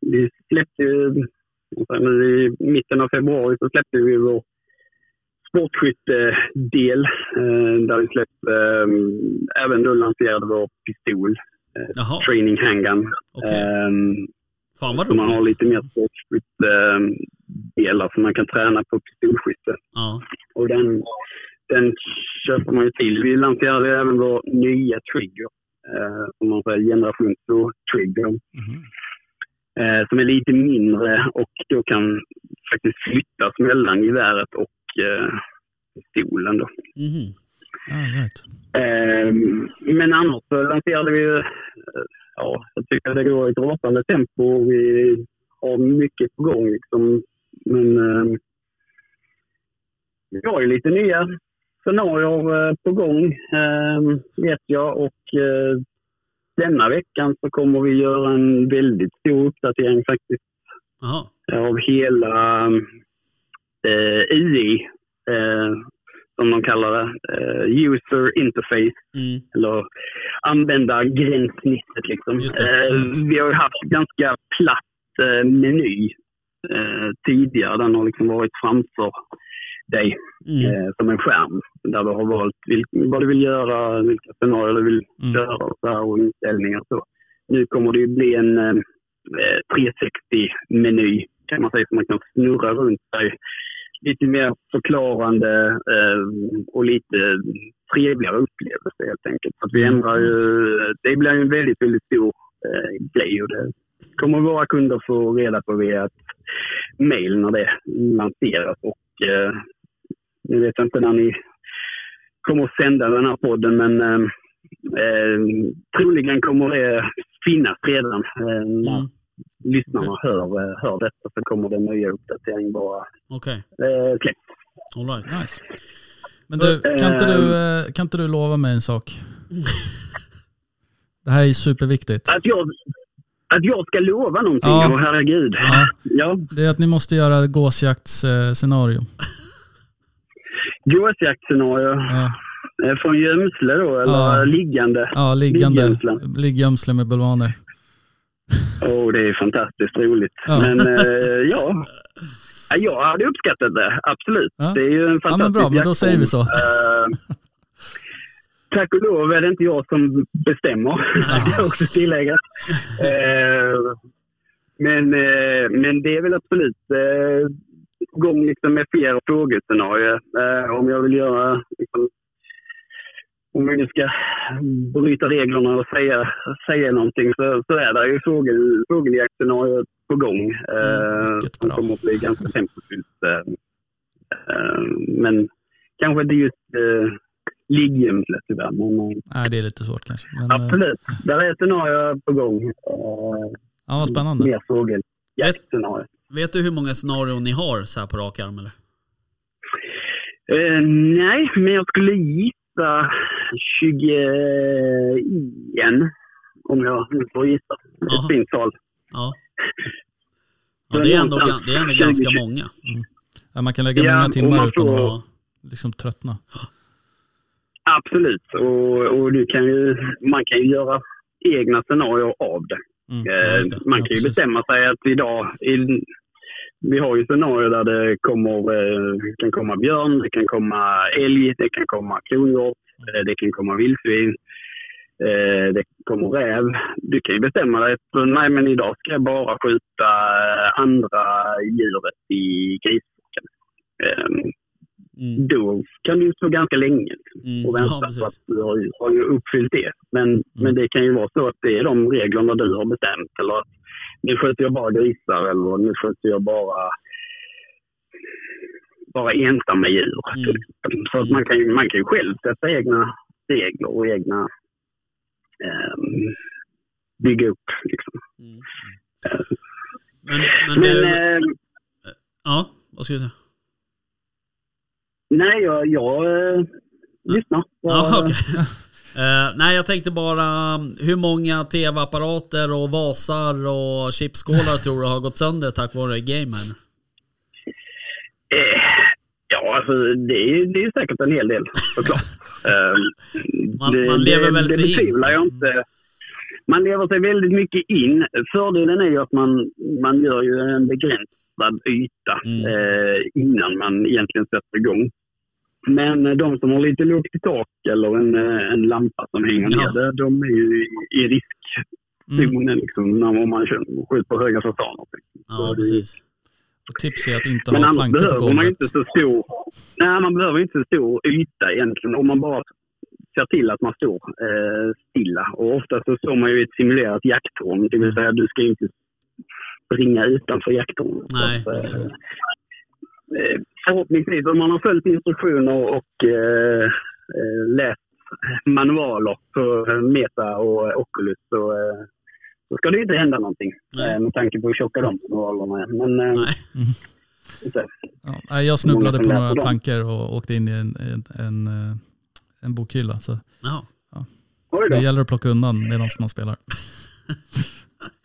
vi släppte ju nu i mitten av februari så släppte vi vår sportskyttedel eh, där vi släppte eh, även då lanserade vår pistol, Jaha, Training Handgun. okej. Eh, Fan vad så man har roligt. lite mer sportskyttedelar som man kan träna på pistolskytte. Ja. Och den, den köper man ju till. Vi lanserade även vår nya trigger, eh, som man säger generation 2-trigger. Mhm. eh, som är lite mindre och då kan faktiskt flyttas mellan geväret och eh, pistolen. Då. Ah, right. Eh, men annars så lanserade vi, ju, eh, ja, jag tycker det går i ett rasande tempo. Vi har mycket på gång liksom. Men eh, vi har ju lite nya scenarier eh, på gång, eh, vet jag. Och eh, denna veckan så kommer vi göra en väldigt stor uppdatering faktiskt Jaha. av hela eh, UI, eh, som de kallar det. Eh, user interface, Mm. eller användargränssnittet. Liksom. Eh, vi har ju haft ganska platt eh, meny eh, tidigare. Den har liksom varit framför dig Mm. eh, som en skärm där du har valt vilk, vad du vill göra, vilka scenarier du vill Mm. köra och, så här, och inställningar. Så. Nu kommer det ju bli en eh, 360-meny kan man säga, så man kan snurra runt sig. Lite mer förklarande eh, och lite trevligare upplevelse helt enkelt. Att vi Mm. ändrar ju, det blir en väldigt, väldigt stor eh, grej och det kommer våra kunder få reda på via ett mail när det lanseras och eh, nu vet jag inte när ni kommer att sända den här podden, men eh, eh, troligen kommer det finnas redan. Eh, när Mm. lyssnarna hör, eh, hör detta så kommer det nya uppdatering bara Okej, eh, släppt. all right. Nice. Men du, kan inte du, eh, kan inte du lova mig en sak? Det här är superviktigt. Att jag, att jag ska lova någonting, Ja. åh herregud. Ja, Ja, det är att ni måste göra gåsjaktsscenario. Gåsjaktscenario. Ja, Eh, Från gömsle då, eller Ja. liggande? ja liggande. Liggömsle med bulvaner. Åh, det är fantastiskt roligt. Ja. Men eh, ja, Ja, jag hade uppskattat det. Absolut. Ja. Det är ju en Ja fantastisk men bra, men då säger vi så. Eh, tack och lov är det inte jag som bestämmer, det jag också tillägga. Eh, men, eh, men det är väl absolut gång liksom med fler frågescenarier. Eh, om jag vill göra, liksom, om vi nu ska bryta reglerna och säga, säga någonting så, så är det ju fågel, fågeljaktscenarier på gång. Eh, mycket som kommer att bli ganska tempofyllt. Eh, eh, men kanske inte just eh, liggömsle tyvärr. Men, Nej, det är lite svårt kanske. Men, eh, absolut, där är scenarier på gång. Eh, Ja, vad spännande. mer fågeljaktscenarier. Vet du hur många scenarion ni har så här på rak arm eller? Eh, nej, men jag skulle gissa 21. Om jag nu får gissa. Ja. Ett fint tal. Ja. Ja, det är ändå, det är ändå ganska många. Ja, man kan lägga Ja, många och timmar utan får- att liksom tröttna. Absolut. Och, och du kan ju, man kan ju göra egna scenarier av det. Mm. Ja, Eh, det. man Ja, kan ju precis. bestämma sig att idag... Vi har ju scenarier där det kommer, eh, kan komma björn, det kan komma älg, det kan komma kronhjort, eh, det kan komma vildsvin, eh, det kommer räv. Du kan ju bestämma dig att nej, men idag ska jag bara skjuta andra djuret i grisflocken. Eh, Mm. Då kan du stå ganska länge Mm. och vänta Ja, på att du har, har ju uppfyllt det. Men, men det kan ju vara så att det är de reglerna du har bestämt. Eller att nu skjuter jag bara grisar eller nu skjuter jag bara, bara ensamma djur. Mm. Så att man kan, ju, man kan ju själv sätta egna regler och egna ehm, bygga upp. Liksom. Mm. Men, men, Men du, ehm, ja, vad ska du säga? nej, jag, jag eh, lyssnar. Ja, Jag- Eh, nej, jag tänkte bara um, hur många tv-apparater och vasar och chipskålar tror du har gått sönder tack vare gamen? Eh, ja, alltså det är, det är säkert en hel del såklart. Eh, Man- det, man lever det, väl det sig in. betvivlar jag inte. Man lever sig väldigt mycket in. Fördelen är ju att man, man gör ju en begränsad yta Mm. eh, innan man egentligen sätter igång. Men eh, de som har lite lågt i tak eller en, eh, en lampa som hänger Ja. ner, där, de är ju i, i riskzonen Mm. liksom, när man skjuter på höga fasaner. Ja, precis. Tips är att inte Men ha plankor på behöver man golvet. inte så stor... Nej, man behöver inte så stor yta egentligen. Om man bara ser till att man står eh, stilla. Och ofta så står man ju i ett simulerat jakttorn. Det vill säga, du ska inte springa utanför jakttornet. Nej, Så att, precis. Eh, förhoppningsvis, om man har följt instruktioner och eh, eh, läst manualer på Meta och Oculus så, eh, så ska det inte hända någonting. Nej. Eh, med tanke på hur tjocka de manualerna är. Men, eh, Nej. Ja, jag snubblade på några plankor och åkte in i en, en, en, eh, en bokhylla. Så då. det gäller att plocka undan medan man spelar.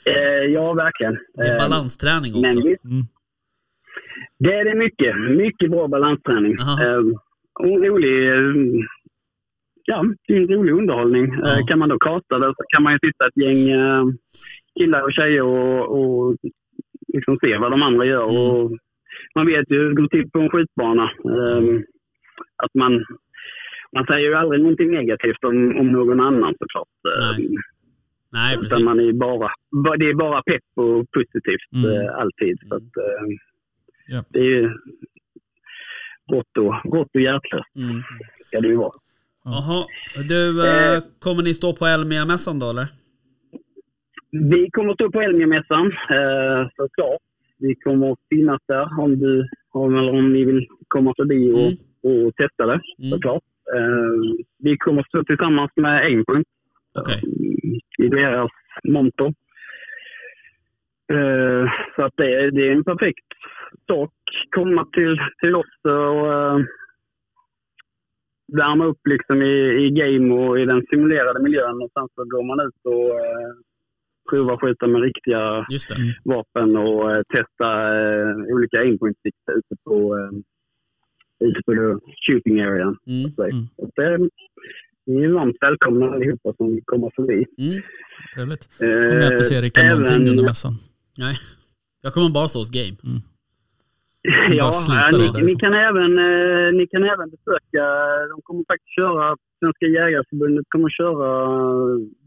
Eh, ja, verkligen. Det är Eh, balansträning också. Men Mm. Det är det mycket. Mycket bra balansträning. Eh, och rolig, eh, ja, det är en rolig underhållning. Ja. Eh, kan man då karta det så kan man ju sitta ett gäng eh, killar och tjejer och, och liksom se vad de andra gör. Mm. Och man vet ju hur det går till på en skjutbana. Att man, man säger ju aldrig någonting negativt om, om någon annan såklart. Nej. Nej, Utan precis. man är bara, ba- det är bara pepp och positivt Mm. eh, alltid. Så att, Ja. Det är ju rått och, rått och hjärtlöst Mm. ska det ju vara. Jaha. Du, eh, kommer ni stå på Elmia-mässan då eller? Vi kommer att stå på Elmia-mässan eh, såklart. Vi kommer att finnas där om, du, om, eller om ni vill komma förbi och, Mm. och testa det Mm. såklart. Eh, vi kommer stå tillsammans med Aimpoint Okej. i deras monter. Eh, så att det, är- det är en perfekt sak. Komma till, till oss och eh, värma upp liksom i, i game och i den simulerade miljön och sen så går man ut och eh, provar skjuta med riktiga Just det. Mm. vapen och eh, testa eh, olika aimpoint ute på, eh, ute på the shooting area. Mm. Så, Mm. det, ni är varmt välkomna allihopa som kommer förbi. Mm. Trevligt. Kommer jag inte se Rickard även- någonting under mässan. Nej. Jag kommer bara stå hos Game. bara Ja, ja, ni, ni, kan även, eh, ni kan även besöka, de kommer faktiskt köra, Svenska Jägareförbundet kommer köra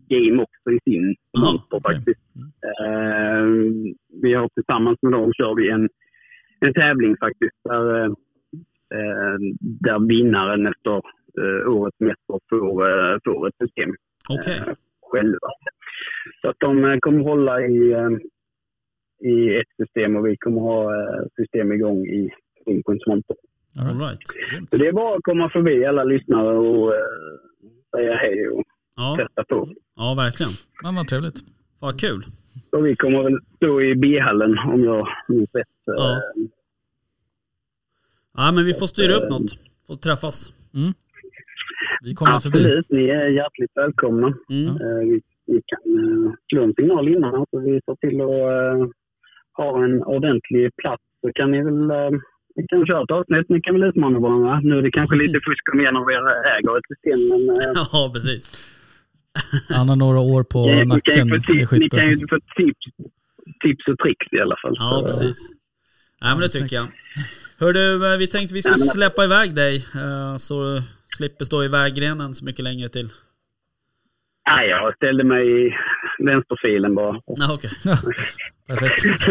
game också i sin monter faktiskt. Mm. Eh, vi har tillsammans med dem kör vi en, en tävling faktiskt där, eh, eh, där vinnaren efter eh, årets mästare får, eh, får ett system eh, själva. Så att de eh, kommer hålla i, eh, i ett system och vi kommer ha eh, system igång i monter. All right. Så det är bara att komma förbi alla lyssnare och eh, säga hej och Ja. testa på. ja, verkligen. Men vad trevligt. Vad kul. Och vi kommer väl stå i B-hallen om jag minns rätt. eh, Ja. Ja, men vi får styra upp något. Får träffas. Vi kommer förbi. Absolut, ni är hjärtligt välkomna. Mm. Vi, vi kan slå en signal innan så vi ser till att eh, ha en ordentlig plats. Så kan ni väl eh, vi kan köra ett avsnitt, ni kan väl utmana varandra. Nu är det kanske lite fusk om en av er äger ett system, men eh, Ja, precis. Han har några år på kan nacken ju få, i tips, ni kan ju få tips, tips och tricks i alla fall. Ja, Så, precis. Nej, men det tycker jag. Hör du, eh, vi tänkte vi skulle släppa iväg dig eh, så du slipper stå i vägrenen så mycket längre till. Nej, jag ställde mig i vänsterfilen bara. Ja, okej. Ja, perfekt.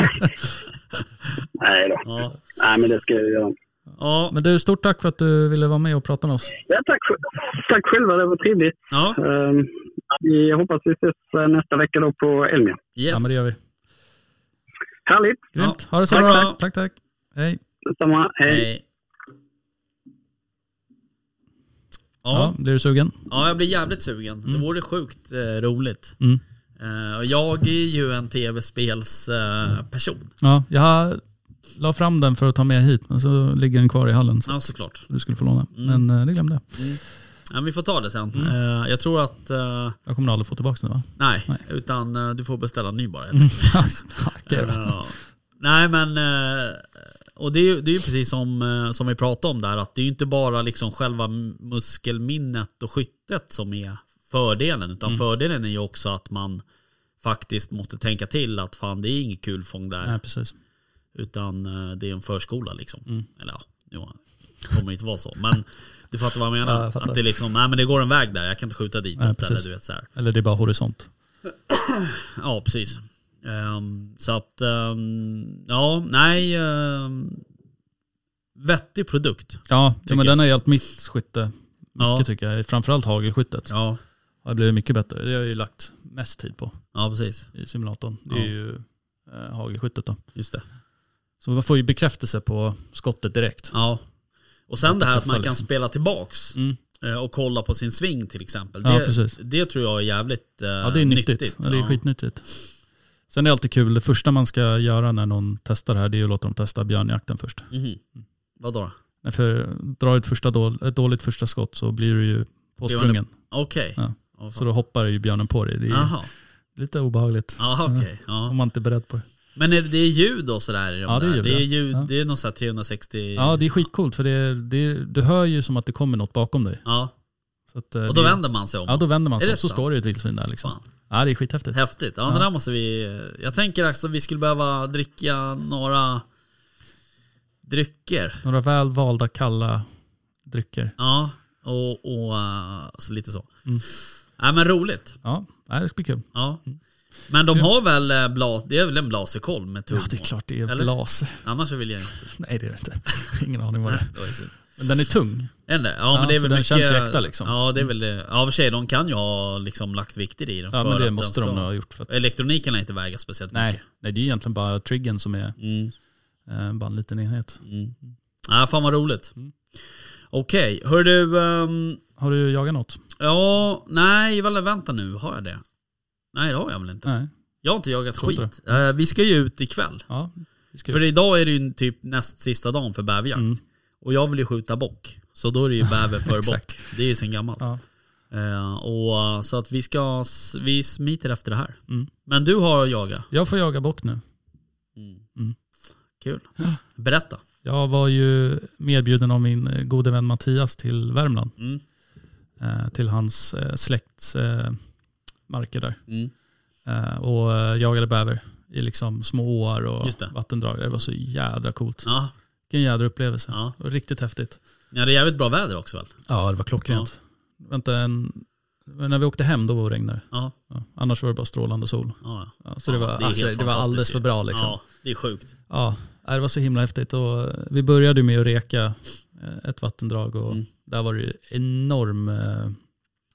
Nej då. Ja. Nej, men det ska jag göra. Ja. Men du, stort tack för att du ville vara med och prata med oss. Ja, tack, tack själva, det var trevligt. Ja. Um, vi hoppas vi ses eh, nästa vecka då på Elmia. Yes. Ja, men det gör vi. Härligt, Grymt. Ha det så Tack, bra. tack. Tack, tack. Hej. detsamma. Hej. Hej. Ja, Ja, blir du sugen? ja, jag blir jävligt sugen. Det vore sjukt eh, roligt. Mm. Eh, och jag är ju en tv-spelsperson. Eh. Ja, jag la fram den för att ta med hit, men så ligger den kvar i hallen. Så ja, såklart. du skulle få låna. Mm. Men eh, det glömde jag. Ja, men vi får ta det sen. Mm. Eh, jag tror att... eh, Jag kommer aldrig få tillbaka den va? nej, Nej. utan eh, du får beställa en ny bara. Okej då. Ja. Nej men, och det är det är ju precis som, eh, som vi pratade om där, att det är ju inte bara liksom själva muskelminnet och skyttet som är fördelen, utan Mm. fördelen är ju också att man faktiskt måste tänka till att fan det är inget kul fång där, Nej, precis. utan eh, det är en förskola liksom. Mm. Eller ja, jo, det kommer inte vara så, men du fattar vad jag menar? Ja, jag att det är liksom, nej men det går en väg där, jag kan inte skjuta dit Nej, eller du vet så här. Eller det är bara horisont. Ja, precis. Ehm, så att, ehm, ja, nej. Um, vettig produkt. Ja, ja men jag. den har hjälpt mitt skytte mycket Ja. tycker jag. Framförallt hagelskyttet. Ja, har blivit mycket bättre. Det har jag ju lagt mest tid på ja precis. i simulatorn. Det är ju eh, hagelskyttet då. Just det. Så man får ju bekräftelse på skottet direkt. Ja. Och sen det här att man kan liksom. spela tillbaks Mm. eh, och kolla på sin sving till exempel. Ja, Det, precis. det tror jag är jävligt eh, Ja, det är nyttigt. Ja, det är skitnyttigt. Sen är det alltid kul, det första man ska göra när någon testar det här, det är att låta dem testa björnjakten först. Mhm. Vadå då? Nej, För drar du ett, första då, ett dåligt första skott så blir du ju påsprungen. Okej. Ja. Ja, Så då hoppar ju björnen på dig. Det är Jaha. lite obehagligt. Jaha, okej. Ja. Om man inte är beredd på det. Men är det, det är ljud och sådär i de Ja, det är där? ljud, Det är ljud, Ja. det är något sånt här 360... Ja, det är skitcoolt för det, det, du hör ju som att det kommer något bakom dig. Ja, att, eh, och då det, vänder man sig om. Ja, då vänder man sig om, så sant? står det ett vildsvin där liksom. Fan. Ja, det är skithäftigt. Häftigt. Ja, Ja. men där måste vi... Jag tänker alltså att vi skulle behöva dricka några drycker. Några väl valda kalla drycker. Ja, och, och uh, så lite så. Mm. Nej men roligt. Ja, det ska bli kul. Ja. Men de har väl eh, blas, det är väl en blasekolv med tuggmål? Ja, det är klart det är Eller? glas. Annars vill jag inte. Nej, det är det inte. Ingen aning vad det är. Men den är tung. Det? Ja, Ja, men det är väl den mycket... känns ju äkta, liksom. Ja det är väl det. Ja för sig, de kan ju ha liksom lagt vikter i den. Ja, men det måste de ha gjort. För att, Elektroniken lär inte väga speciellt nej, mycket. nej, det är egentligen bara triggern som är Mm, eh, bara en liten enhet. mm. Ja, fan vad roligt. Mm. Okej, hör du... ehm, Har du jagat något? ja, nej, väl, vänta nu, har jag det? Nej, det har jag väl inte. Nej. Jag har inte jagat inte skit. Eh, vi ska ju ut ikväll. Ja, vi ska För ut. idag är det ju typ näst sista dagen för bäverjakt. Mm. Och jag vill ju skjuta bock. Så då är det ju bäver för bock. Det är ju sen gammalt. Ja. Eh, och, så att vi ska, vi smiter efter det här. Mm. Men du har jagat. Jag får jaga bock nu. Mm. Kul. Berätta. Jag var ju medbjuden av min eh, gode vän Mattias till Värmland. Mm. Eh, till hans eh, släkts eh, marker där. Mm. Eh, och eh, jagade bäver i liksom små åar och vattendrag. Det var så jädra coolt. Ja. Vilken jädra upplevelse. Ja. Det var riktigt häftigt. ja, det är jävligt bra väder också väl? Ja, det var klockrent. Vänta, en, när vi åkte hem då regnade det. Ja. Ja, annars var det bara strålande sol. ja. Ja, så det Ja, var, är alltså, det var alldeles för bra liksom. Ja, det är sjukt. Ja, nej, det var så himla häftigt. Och eh, vi började med att reka eh, ett vattendrag och Mm. där var det enorm, eh,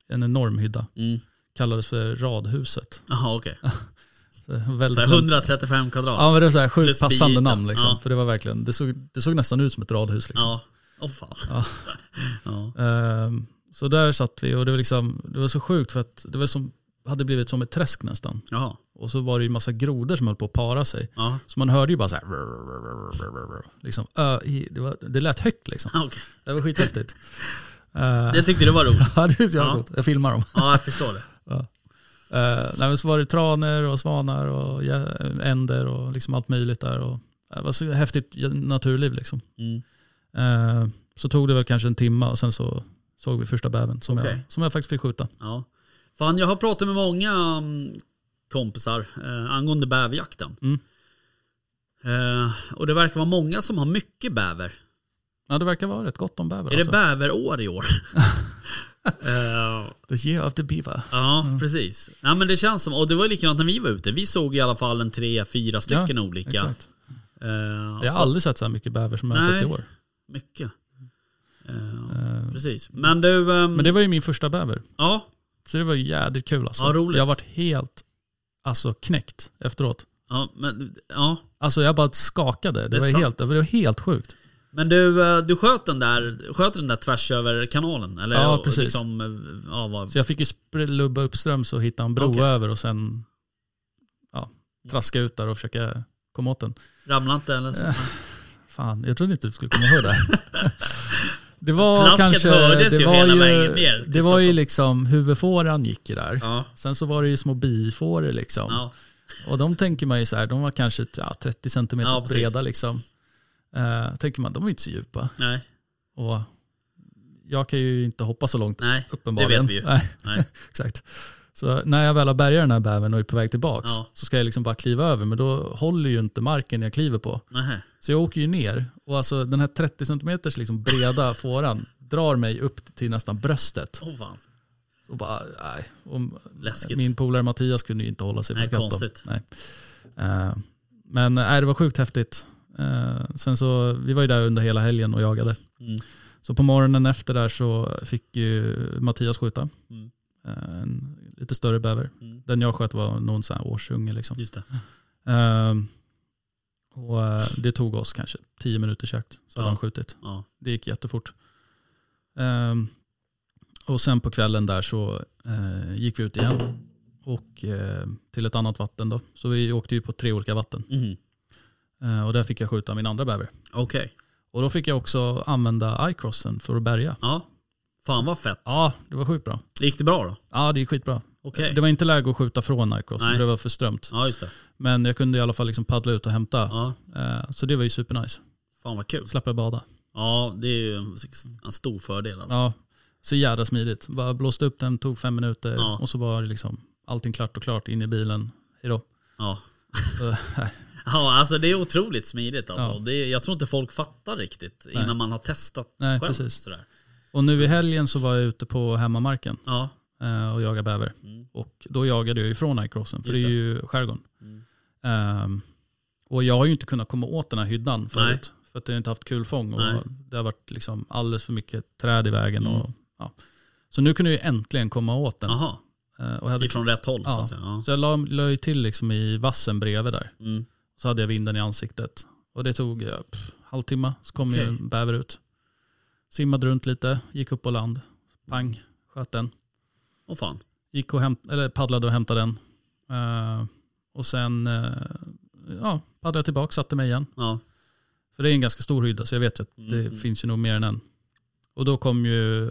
en enorm hydda. Mm. Kallades för radhuset. Jaha okej. Så väldigt här 135 kvadrat. Ja men det var så här sjukt passande biytan. namn liksom. Ja. För det var verkligen, det såg, det såg nästan ut som ett radhus liksom. Ja. Åh fan. Ja. ja. Ehm, så där satt vi och det var, liksom, det var så sjukt för att det var som, hade blivit som ett träsk nästan. Jaha. Och så var det ju massa grodor som höll på att para sig. Ja. Så man hörde ju bara så här. Liksom, ö, i, det, var, det lät högt liksom. Okej. Det var skithäftigt. Uh, Det tyckte du var roligt? ja, det tyckte jag var Ja. Jag filmar dem. Ja, jag förstår det. Uh, så var det tranor och svanar och änder och liksom allt möjligt där. Och, det var så häftigt naturliv liksom. Mm. Eh, så tog det väl kanske en timme och sen så såg vi första bävern som, jag, Okej. som jag faktiskt fick skjuta. Ja. Fan, jag har pratat med många mm, kompisar eh, angående bäverjakten. Mm. Eh, och det verkar vara många som har mycket bäver. Ja det verkar vara rätt gott om bäver. Är alltså. det bäverår i år? eh, The year of the beaver. ja, precis. Ja, men det känns som, och det var likadant när vi var ute. Vi såg i alla fall en tre, fyra stycken olika. Exakt. Eh, Jag har så- aldrig sett så här mycket bäver som jag har sett i år. Mycket. Eh, Eh, precis. Men du, ehm, men det var ju min första bäver. ja, Så det var jädrigt kul alltså. Ja, roligt. Jag har varit helt alltså, knäckt efteråt. ja, men, ja. Alltså jag bara skakade. Det, Det var, sant. helt, det var helt sjukt. Men du, eh, du sköt den där, sköt den där tvärs över kanalen? Eller, Ja, precis. Liksom, eh, ja, vad, Så jag fick ju lubba uppströms och hitta en bro Okej. över och sen ja, traska ut där och försöka komma åt den. ramlade inte eller? Så? Eh, Fan, jag trodde inte du skulle komma ihåg det. Det var Plasket kanske, hördes det ju var hela ju, vägen ner det var ju liksom, huvudfåran gick ju där. Ja, Sen så var det ju små bifåror liksom. ja, Och de tänker man ju så här, de var kanske ja, 30 cm Ja, breda liksom. Uh, tänker man, de är inte så djupa. nej, Och jag kan ju inte hoppa så långt nej, uppenbarligen. det vet vi ju. Nej, Nej. exakt. Så när jag väl har bärgat den här bävern och är på väg tillbaks Ja. så ska jag liksom bara kliva över. Men då håller ju inte marken jag kliver på. nej. Så jag åker ju ner och alltså den här 30 cm liksom breda fåran drar mig upp till nästan bröstet. Åh fan, Och bara, nej. Och min polare Mattias kunde ju inte hålla sig för Nej, skratt. då. konstigt. Nej. Eh, men nej, det var sjukt häftigt. Eh, sen så, vi var ju där under hela helgen och jagade. Mm. Så på morgonen efter där så fick ju Mattias skjuta. Mm. Eh, en lite större bäver. Mm. Den jag sköt var någon sån här årsunge liksom. Just det. Ehm, och det tog oss kanske tio minuters jakt. Så hade Ja. han skjutit. Ja. Det gick jättefort. Ehm, och sen på kvällen där så eh, gick vi ut igen. Och eh, till ett annat vatten då. Så vi åkte ju på tre olika vatten. Mhm. Eh, och där fick jag skjuta min andra bäver. Okej. Och då fick jag också använda iCrossen för att bärga. Ja. Fan vad fett. Ja, det var sjukt bra. Gick det bra då? Ja, det gick skitbra. Okej. Det var inte läge att skjuta från för det var för strömt. Ja just det. Men jag kunde i alla fall liksom paddla ut och hämta. Ja. Eh, så det var ju supernice. Fan vad kul. Slapp jag bada. Ja det är ju en stor fördel alltså. Ja, så jävla smidigt. Bara blåste upp den, tog fem minuter Ja. och så var det liksom allting klart och klart in i bilen. Hejdå. Ja. Så. Ja, alltså det är otroligt smidigt alltså. Ja. Det jag tror inte folk fattar riktigt Nej. innan man har testat Nej, själv. precis. Sådär. och nu i helgen så var jag ute på hemmamarken Ja. eh, och jagade bäver. Mm. Och då jagade jag ju från iCrossen, för Just det är ju skärgården. Mm. Ehm, och jag har ju inte kunnat komma åt den här hyddan förut. För att jag inte haft kulfång och Nej. det har varit liksom alldeles för mycket träd i vägen. Mm. Och, ja. Så nu kunde jag äntligen komma åt den. Jaha. Eh, och hade, Ifrån rätt håll så Ja. att säga. Ja. Så jag la, la ju till liksom i vassen bredvid där. Mm. Så hade jag vinden i ansiktet. Och det tog eh, pff, halvtimme, så kom ju Okej. en bäver ut. simmade runt lite, gick upp på land. Pang, sköt den. Åh fan. Gick och hämt, eller paddlade och hämtade den. Eh, och sen eh, ja, paddlade jag tillbaka, satte mig igen. Ja. För det är en ganska stor hydda så jag vet att det Mm. finns ju nog mer än en. Och då kom ju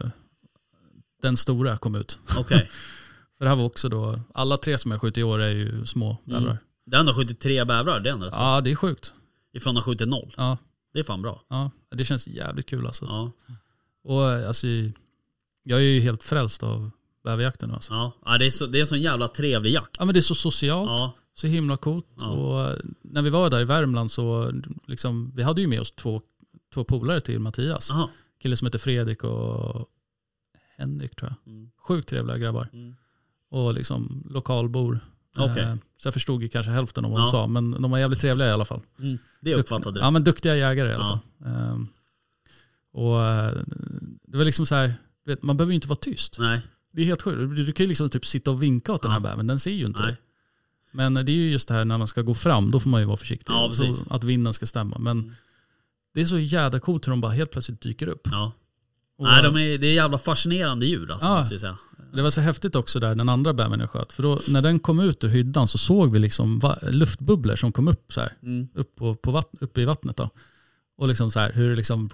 den stora kom ut. Okej. För det här var också då, alla tre som jag skjutit i år är ju små bävrar. Mm. Det är ändå 73 bävrar, det är ändå rätt bra. Ja det är sjukt. Ifrån att skjuta noll. Ja, Det är fan bra. ja, det känns jävligt kul alltså. Ja. Och alltså, jag är ju helt frälst av bäverjakten nu alltså. Ja, ja det, är så, det är en sån jävla trevlig jakt. Ja men det är så socialt, Ja. så himla coolt. Ja. Och när vi var där i Värmland så, liksom, vi hade ju med oss två, två polare till Mattias. Aha. Kille som heter Fredrik och Henrik tror jag. Mm. Sjukt trevliga grabbar. Mm. Och liksom lokalbor. Okej. Eh, Så jag förstod ju kanske hälften av vad Ja. de sa, men de var jävligt trevliga i alla fall. Mm. Det uppfattade du. Ja men duktiga jägare i alla Ja. fall. Ehm, och eh, det var liksom så här, vet, man behöver ju inte vara tyst. Nej. Det är helt sjukt. Du, kan ju liksom typ sitta och vinka åt den här Ja. bävern, den ser ju inte Nej. dig. Men det är ju just det här när man ska gå fram, då får man ju vara försiktig. Ja, att vinden ska stämma. Men Mm. det är så jädra coolt hur de bara helt plötsligt dyker upp. Ja. Och, Nej, de är, det är jävla fascinerande djur alltså, Ja. måste jag säga. Det var så häftigt också där, den andra bävern jag sköt. För då, när den kom ut ur hyddan så såg vi liksom va- luftbubblor som kom upp så här. Mm. Upp, på, på vatt, uppe i vattnet då. Och liksom så här, hur det liksom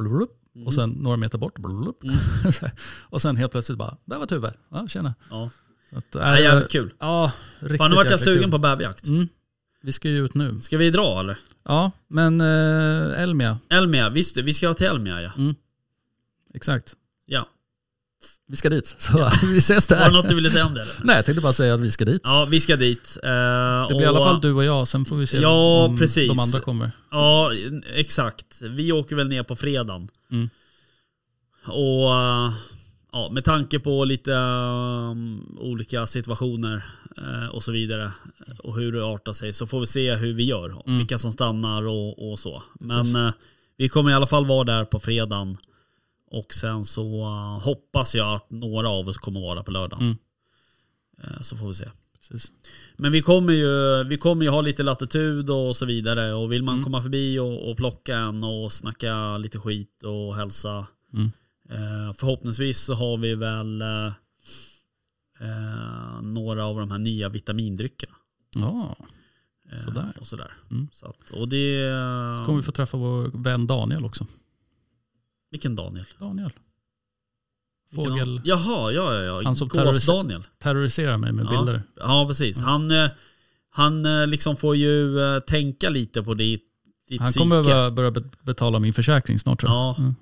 Mm. och sen några meter bort blulup. Mm. Och sen helt plötsligt bara, där var ett huvud. Ja, tjena. Ja. Så att, Nej, jävligt kul. Ja, riktigt Fan, nu vart jag sugen kul. på bäverjakt. Mm. Vi ska ju ut nu. Ska vi dra eller? Ja, men eh, Elmia, Elmia, visst vi ska till Elmia ja. exakt. Ja. Vi ska dit. Så vi ses Var det där. något du ville säga om det eller? Nej, jag tänkte bara säga att vi ska dit. Ja, vi ska dit. Eh, Det blir i alla fall du och jag, sen får vi se Ja, om precis. de andra kommer. Ja, exakt. Vi åker väl ner på fredagen. Mm. Och eh, ja, med tanke på lite um, olika situationer eh, och så vidare och hur det artar sig så får vi se hur vi gör. Mm. Vilka som stannar och, och så. Men vi kommer i alla fall vara där på fredagen. Och sen så eh, hoppas jag att några av oss kommer vara på lördagen. Mm. Eh, så får vi se. Precis. Men vi kommer ju, vi kommer ju ha lite latitud och så vidare. Och vill man Mm. komma förbi och, och plocka en och snacka lite skit och hälsa. Mm. Eh, förhoppningsvis så har vi väl eh, eh, några av de här nya vitamindryckerna. Ja, Eh, Sådär. Och, sådär. Mm. Så att, och det... så kommer vi få träffa vår vän Daniel också. Vilken Daniel? Daniel. Fågel Jaha, ja ja ja. Han som terroris- Gås-Daniel. terroriserar mig med Ja. bilder. Ja precis. Han, eh, han eh, liksom får ju eh, tänka lite på ditt, ditt Han psyke. kommer behöva börja bet- betala min försäkring snart tror jag. Ja. Mm.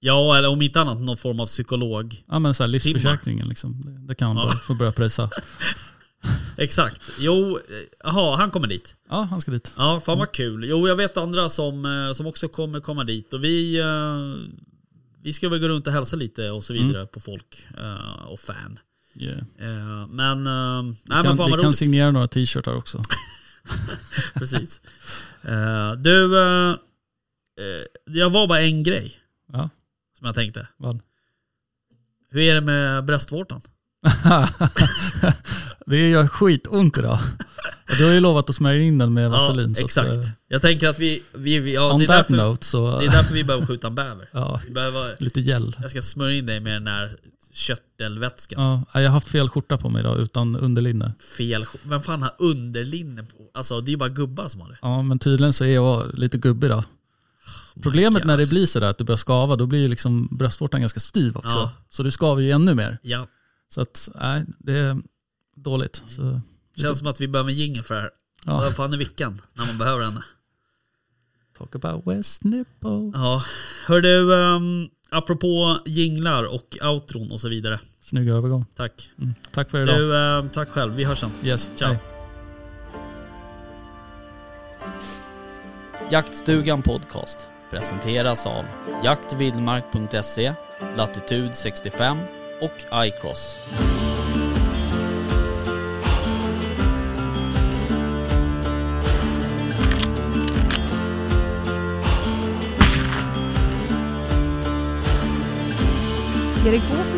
Ja, eller om inte annat någon form av psykolog. Ja men så här, livsförsäkringen liksom. Det, kan han Ja. få börja pröjsa. Exakt. Jo, eh, jaha, han kommer dit. Ja, han ska dit. Ja, fan vad kul. Jo, jag vet andra som, eh, som också kommer komma dit. Och vi, eh, vi ska väl gå runt och hälsa lite och så vidare på folk och fan. Yeah. Men, nej vi kan, men fan vi vad kan roligt. signera några t-shirtar också. Precis. Du, jag var bara en grej Ja, som jag tänkte. vad? Hur är det med bröstvårtan? det gör skitont idag. Och du har ju lovat att smörja in den med vaselin. så exakt. Att, eh, jag tänker att vi, vi, vi ja, on det, är that därför, note så, det är därför vi behöver skjuta en bäver. ja, Vi behöver, lite gel. jag ska smörja in dig med den här köttelvätskan. Ja, jag har haft fel skjorta på mig idag utan underlinne. Fel Vem fan har underlinne på? Alltså det är ju bara gubbar som har det. Ja, men tydligen så är jag lite gubbig då. Problemet God. när det blir sådär att du börjar skava, då blir liksom bröstvårtan ganska styv också. Ja. Så du skaver ju ännu mer. Ja, Så att, nej, det är dåligt. Så, känns som att vi behöver en jingle för det här. ja. Vad fan är vickan när man behöver henne? Talk about West Nipple. Ja, hör du, um, apropå jinglar och outron och så vidare. Snygg övergång. Tack. Mm. Tack för idag. Du, ehm, tack själv. Vi hörs sen. Yes, Ciao. hej. Jaktstugan Podcast presenteras av jaktvildmark.se, Latitude 65 och iCross. Är det gåsen som